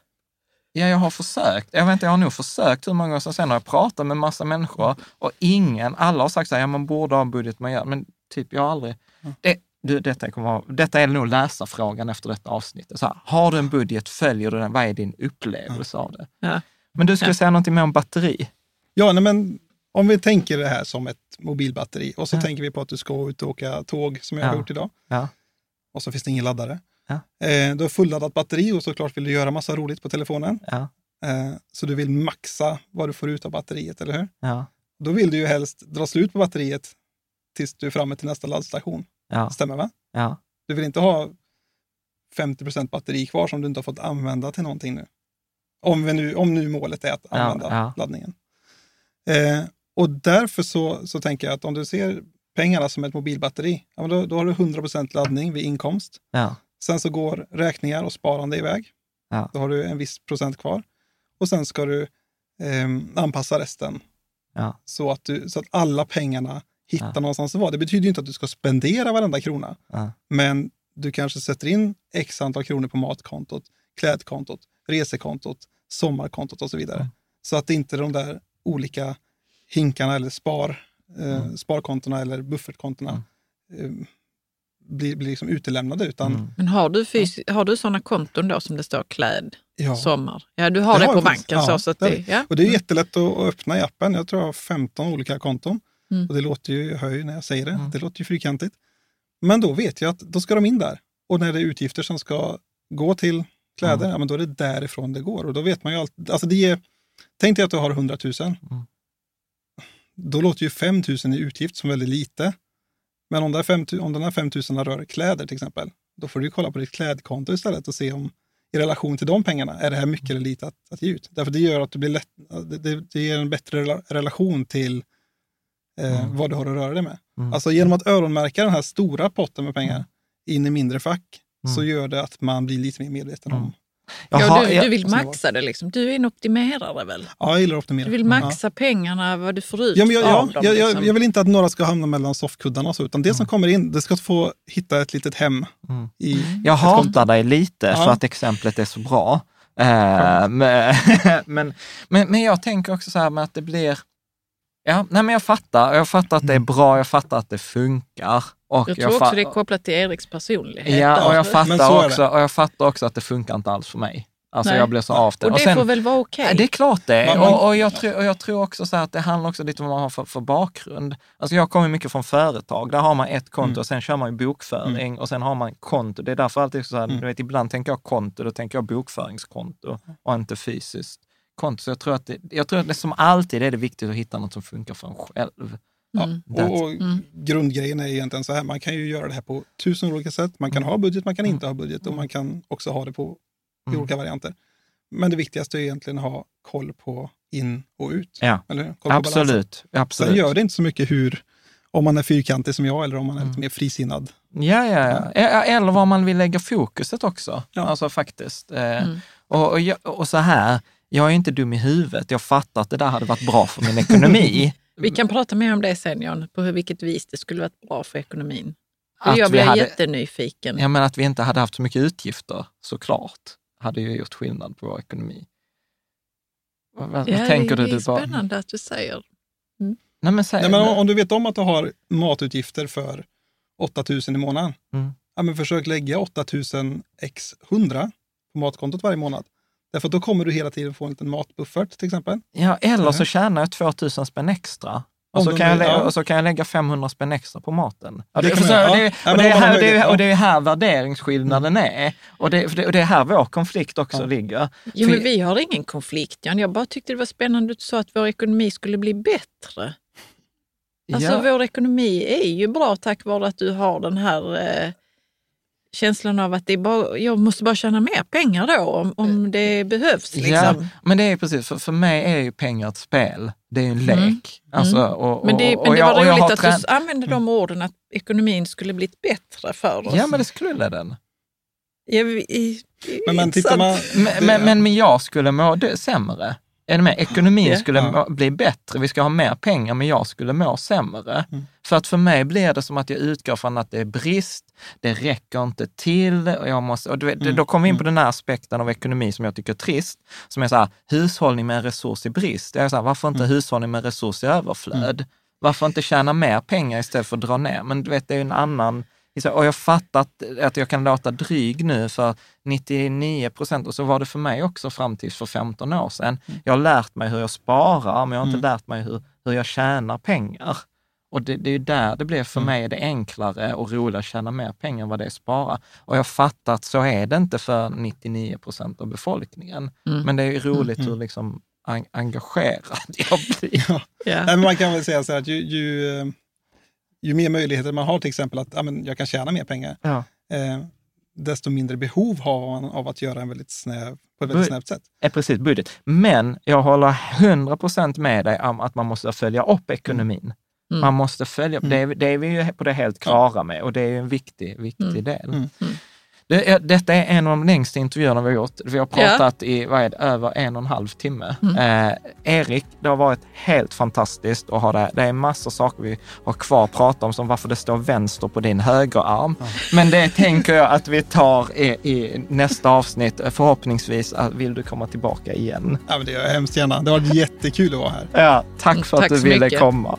A: Ja, jag har försökt. Jag vet inte, jag har nog försökt hur många gånger som sen har jag pratat med massa människor och ingen, alla har sagt så här, ja man borde ha en budget, man gör, men typ jag har aldrig. Det, du, detta, kommer detta är nog läsarfrågan efter detta avsnittet. Så här, har du en budget, följer du den? Vad är din upplevelse av det?
C: Ja.
A: Men du skulle
C: Ja.
A: säga någonting mer om batteri?
B: Ja, nej, men om vi tänker det här som ett mobilbatteri och så tänker vi på att du ska ut och åka tåg som jag har
A: Ja.
B: gjort idag.
A: Ja.
B: Och så finns det ingen laddare.
A: Ja.
B: Eh, du har fulladdat batteri och såklart vill du göra massa roligt på telefonen.
A: Ja,
B: Eh, så du vill maxa vad du får ut av batteriet, eller hur?
A: ja,
B: Då vill du ju helst dra slut på batteriet tills du är framme till nästa laddstation.
A: Ja,
B: Stämmer va?
A: ja,
B: Du vill inte ha 50% batteri kvar som du inte har fått använda till någonting nu. Om, vi nu, om nu målet är att
A: Ja,
B: använda
A: ja.
B: laddningen. Eh, och därför så, så tänker jag att om du ser pengarna som ett mobilbatteri, ja, då, då har du 100% laddning vid inkomst.
A: ja,
B: Sen så går räkningar och sparande iväg.
A: Ja.
B: Då har du en viss procent kvar. Och sen ska du eh, anpassa resten
A: ja,
B: så att, du, så att alla pengarna hittar
A: Ja.
B: någonstans att vara. Det betyder ju inte att du ska spendera varenda krona.
A: ja,
B: Men du kanske sätter in x antal kronor på matkontot, klädkontot, resekontot, sommarkontot och så vidare.
A: Mm.
B: Så att inte de där olika hinkarna eller spar, eh,
A: Mm.
B: sparkontona eller buffertkontona eh, blir, blir liksom utelämnade. Utan
A: Mm.
C: Men har du, fys- har du sådana konton då som det står kläd,
B: Ja.
C: sommar. Ja, du har det,
B: har
C: på banken
B: Ja,
C: så, så att
B: det
C: det, ja.
B: Och det är jättelätt att att öppna i appen. Jag tror jag har 15 olika konton.
C: Mm.
B: Och det låter ju, jag hör ju när jag säger det, det låter ju fyrkantigt. Men då vet jag att då ska de in där. Och när det är utgifter som ska gå till kläder, ja, men då är det därifrån det går. Och då vet man ju alltid, alltså det ger, tänk dig att du har 100 000. Då låter ju 5 000 i utgift som väldigt lite. Men om, det är 5, 000 om den här 5 000 rör kläder till exempel, då får du ju kolla på ditt klädkonto istället och se om i relation till de pengarna, är det här mycket eller lite att, att ge ut? Därför det gör att det blir lätt, det, det, ger en bättre rela- relation till eh, vad du har att röra dig med. Alltså genom att öronmärka den här stora potten med pengar in i mindre fack så gör det att man blir lite mer medveten om.
A: Jag
C: Ja,
A: har-
C: du, du vill maxa det liksom. Du är en optimerare väl?
B: Ja, jag gillar att optimera.
C: Du vill maxa pengarna, vad du får ut
B: Ja, men jag,
C: av
B: ja,
C: dem.
B: jag, jag,
C: liksom.
B: jag vill inte att några ska hamna mellan soffkuddarna så, utan det som kommer in, det ska få hitta ett litet hem. I
A: Jag hatar dig lite
B: Ja.
A: för att exemplet är så bra. Eh, men, men, men, men jag tänker också så här med att det blir... Ja, nej men jag fattar. Jag fattar att det är bra, jag fattar att det funkar. Och
C: Jag tror också
A: fa-
C: det är kopplat till Eriks personlighet.
A: Ja, och jag, fattar också, och jag fattar också att det funkar inte alls för mig. Alltså
C: Nej.
A: jag blir så avtänd.
C: Och det får väl vara okej?
A: Ja, Det är klart det.
B: Man- man-
A: och, och, jag tror, och jag tror också så här att det handlar också lite om vad man har för, för bakgrund. Alltså jag kommer mycket från företag. Där har man ett konto
B: Mm.
A: och sen kör man ju bokföring och sen har man konto. Det är därför alltid så här,
B: Mm.
A: du vet, ibland tänker jag konto, då tänker jag bokföringskonto och inte fysiskt konto. Så jag tror att det, jag tror att det som alltid är det viktigt att hitta något som funkar för en själv.
B: Ja,
A: That's-
B: och, och Grundgrejen är egentligen så här, man kan ju göra det här på tusen olika sätt. Man
A: Mm.
B: kan ha budget, man kan inte ha budget och man kan också ha det på i
A: Mm.
B: olika varianter. Men det viktigaste är egentligen att ha koll på in och ut.
A: Ja,
B: Eller
A: absolut. absolut.
B: Sen gör det inte så mycket hur, om man är fyrkantig som jag eller om man
A: Mm.
B: är lite mer frisinnad.
A: Ja, ja, ja. Eller var man vill lägga fokuset också.
B: Ja.
A: Alltså faktiskt. Eh, Och, och, och så här, jag är inte dum i huvudet. Jag fattar att det där hade varit bra för min ekonomi.
C: Vi kan prata mer om det sen, Jan, på hur, vilket vis det skulle varit bra för ekonomin. För
A: Att
C: jag
A: vi
C: blir
A: hade-
C: jättenyfiken.
A: Jag menar att vi inte hade haft så mycket utgifter, såklart, hade ju gjort skillnad på vår ekonomi. Vad, vad,
C: Ja,
A: tänker
C: det
A: du?
C: är
A: du bara,
C: spännande att du säger.
A: Nej, men säg,
B: Nej, men om, om du vet om att du har matutgifter för 8000 i månaden,
A: Mm.
B: ja, men försök lägga 8000 x 100 på matkontot varje månad. Därför att då kommer du hela tiden få en liten matbuffert till exempel.
A: ja, eller så
B: Mhm.
A: tjänar jag 2000 spänn extra. Och så, kan jag,
B: vill,
A: lä-
B: ja.
A: och så kan jag lägga 500 spänn extra på maten. Ja,
B: Det
A: är här, det,
B: möjlighet,
A: är- och
B: ja.
A: det värderingsskillnaden det, för det, och det är här vår konflikt också
B: Ja.
A: ligger.
C: Jo, men vi har ingen konflikt, Jan. Jag bara tyckte det var spännande att du sa att vår ekonomi skulle bli bättre. Alltså
A: ja.
C: vår ekonomi är ju bra tack vare att du har den här eh, känslan av att det är bara, jag måste bara tjäna mer pengar då om, om det behövs. Liksom.
A: Ja, men det är precis, för, för mig är ju pengar ett spel. Det är ju en lek. Alltså, och,
C: Men det,
A: och,
C: men
A: och
C: det
A: jag-
C: var
A: och
C: roligt att
A: trän-
C: du använde de orden att ekonomin skulle blivit bättre för oss.
A: Ja, men det skulle den.
C: Ja, vi- i-
B: Men, men man...
A: Men, men, men, men jag skulle må sämre. Är du med? Ekonomin skulle
B: Ja.
A: bli bättre. Vi ska ha mer pengar, men jag skulle må sämre.
B: Mm.
A: För att för mig blir det som att jag utgår från att det är brist, det räcker inte till och jag måste... Och vet,
B: Mm.
A: Då kommer vi in på den här aspekten av ekonomi som jag tycker är trist, som är så här, hushållning med en resurs i brist. Jag är så här, varför inte
B: Mm.
A: hushållning med en resurs i överflöd? Varför inte tjäna mer pengar istället för att dra ner? Men du vet, det är ju en annan... Och jag fattar att, att jag kan låta dryg nu för 99 procent, och så var det för mig också fram till för 15 år sedan. Jag har lärt mig hur jag sparar, men jag har inte
B: Mm.
A: lärt mig hur, hur jag tjänar pengar. Och det, det är där det blev för
B: Mm.
A: mig, det enklare och roligare att tjäna mer pengar än vad det är att spara. Och jag fattar att så är det inte för 99 procent av befolkningen.
C: Mm.
A: Men det är ju roligt
B: Mm.
A: hur liksom en- engagerad jag blir.
B: Ja.
C: Ja.
B: Men man kan väl säga så här att ju, ju, eh, ju mer möjligheter man har till exempel att ja, men jag kan tjäna mer pengar,
A: Ja.
B: eh, desto mindre behov har man av att göra en väldigt snäv, på ett väldigt snävt sätt.
A: är precis budget. Men jag håller 100 procent med dig om att man måste följa upp ekonomin.
C: Mm.
A: Man måste följa upp,
B: Mm.
A: det, är, det är vi ju på det helt klara med och det är ju en viktig, viktig
C: Mm.
A: del.
B: Mm.
A: Det är, detta är en av de längsta intervjuerna vi har gjort. Vi har pratat i vad är det, över en och en halv timme. Eh, Erik, det har varit helt fantastiskt att ha det. Det är massor saker vi har kvar att prata om, som varför det står vänster på din högerarm. Men det tänker jag att vi tar i, i nästa avsnitt. Förhoppningsvis eh, vill du komma tillbaka igen.
B: Ja, men det gör jag hemskt gärna. Det har varit jättekul att vara här.
A: Ja, tack för
C: Tack
A: att du
C: så
A: ville
C: mycket.
A: komma.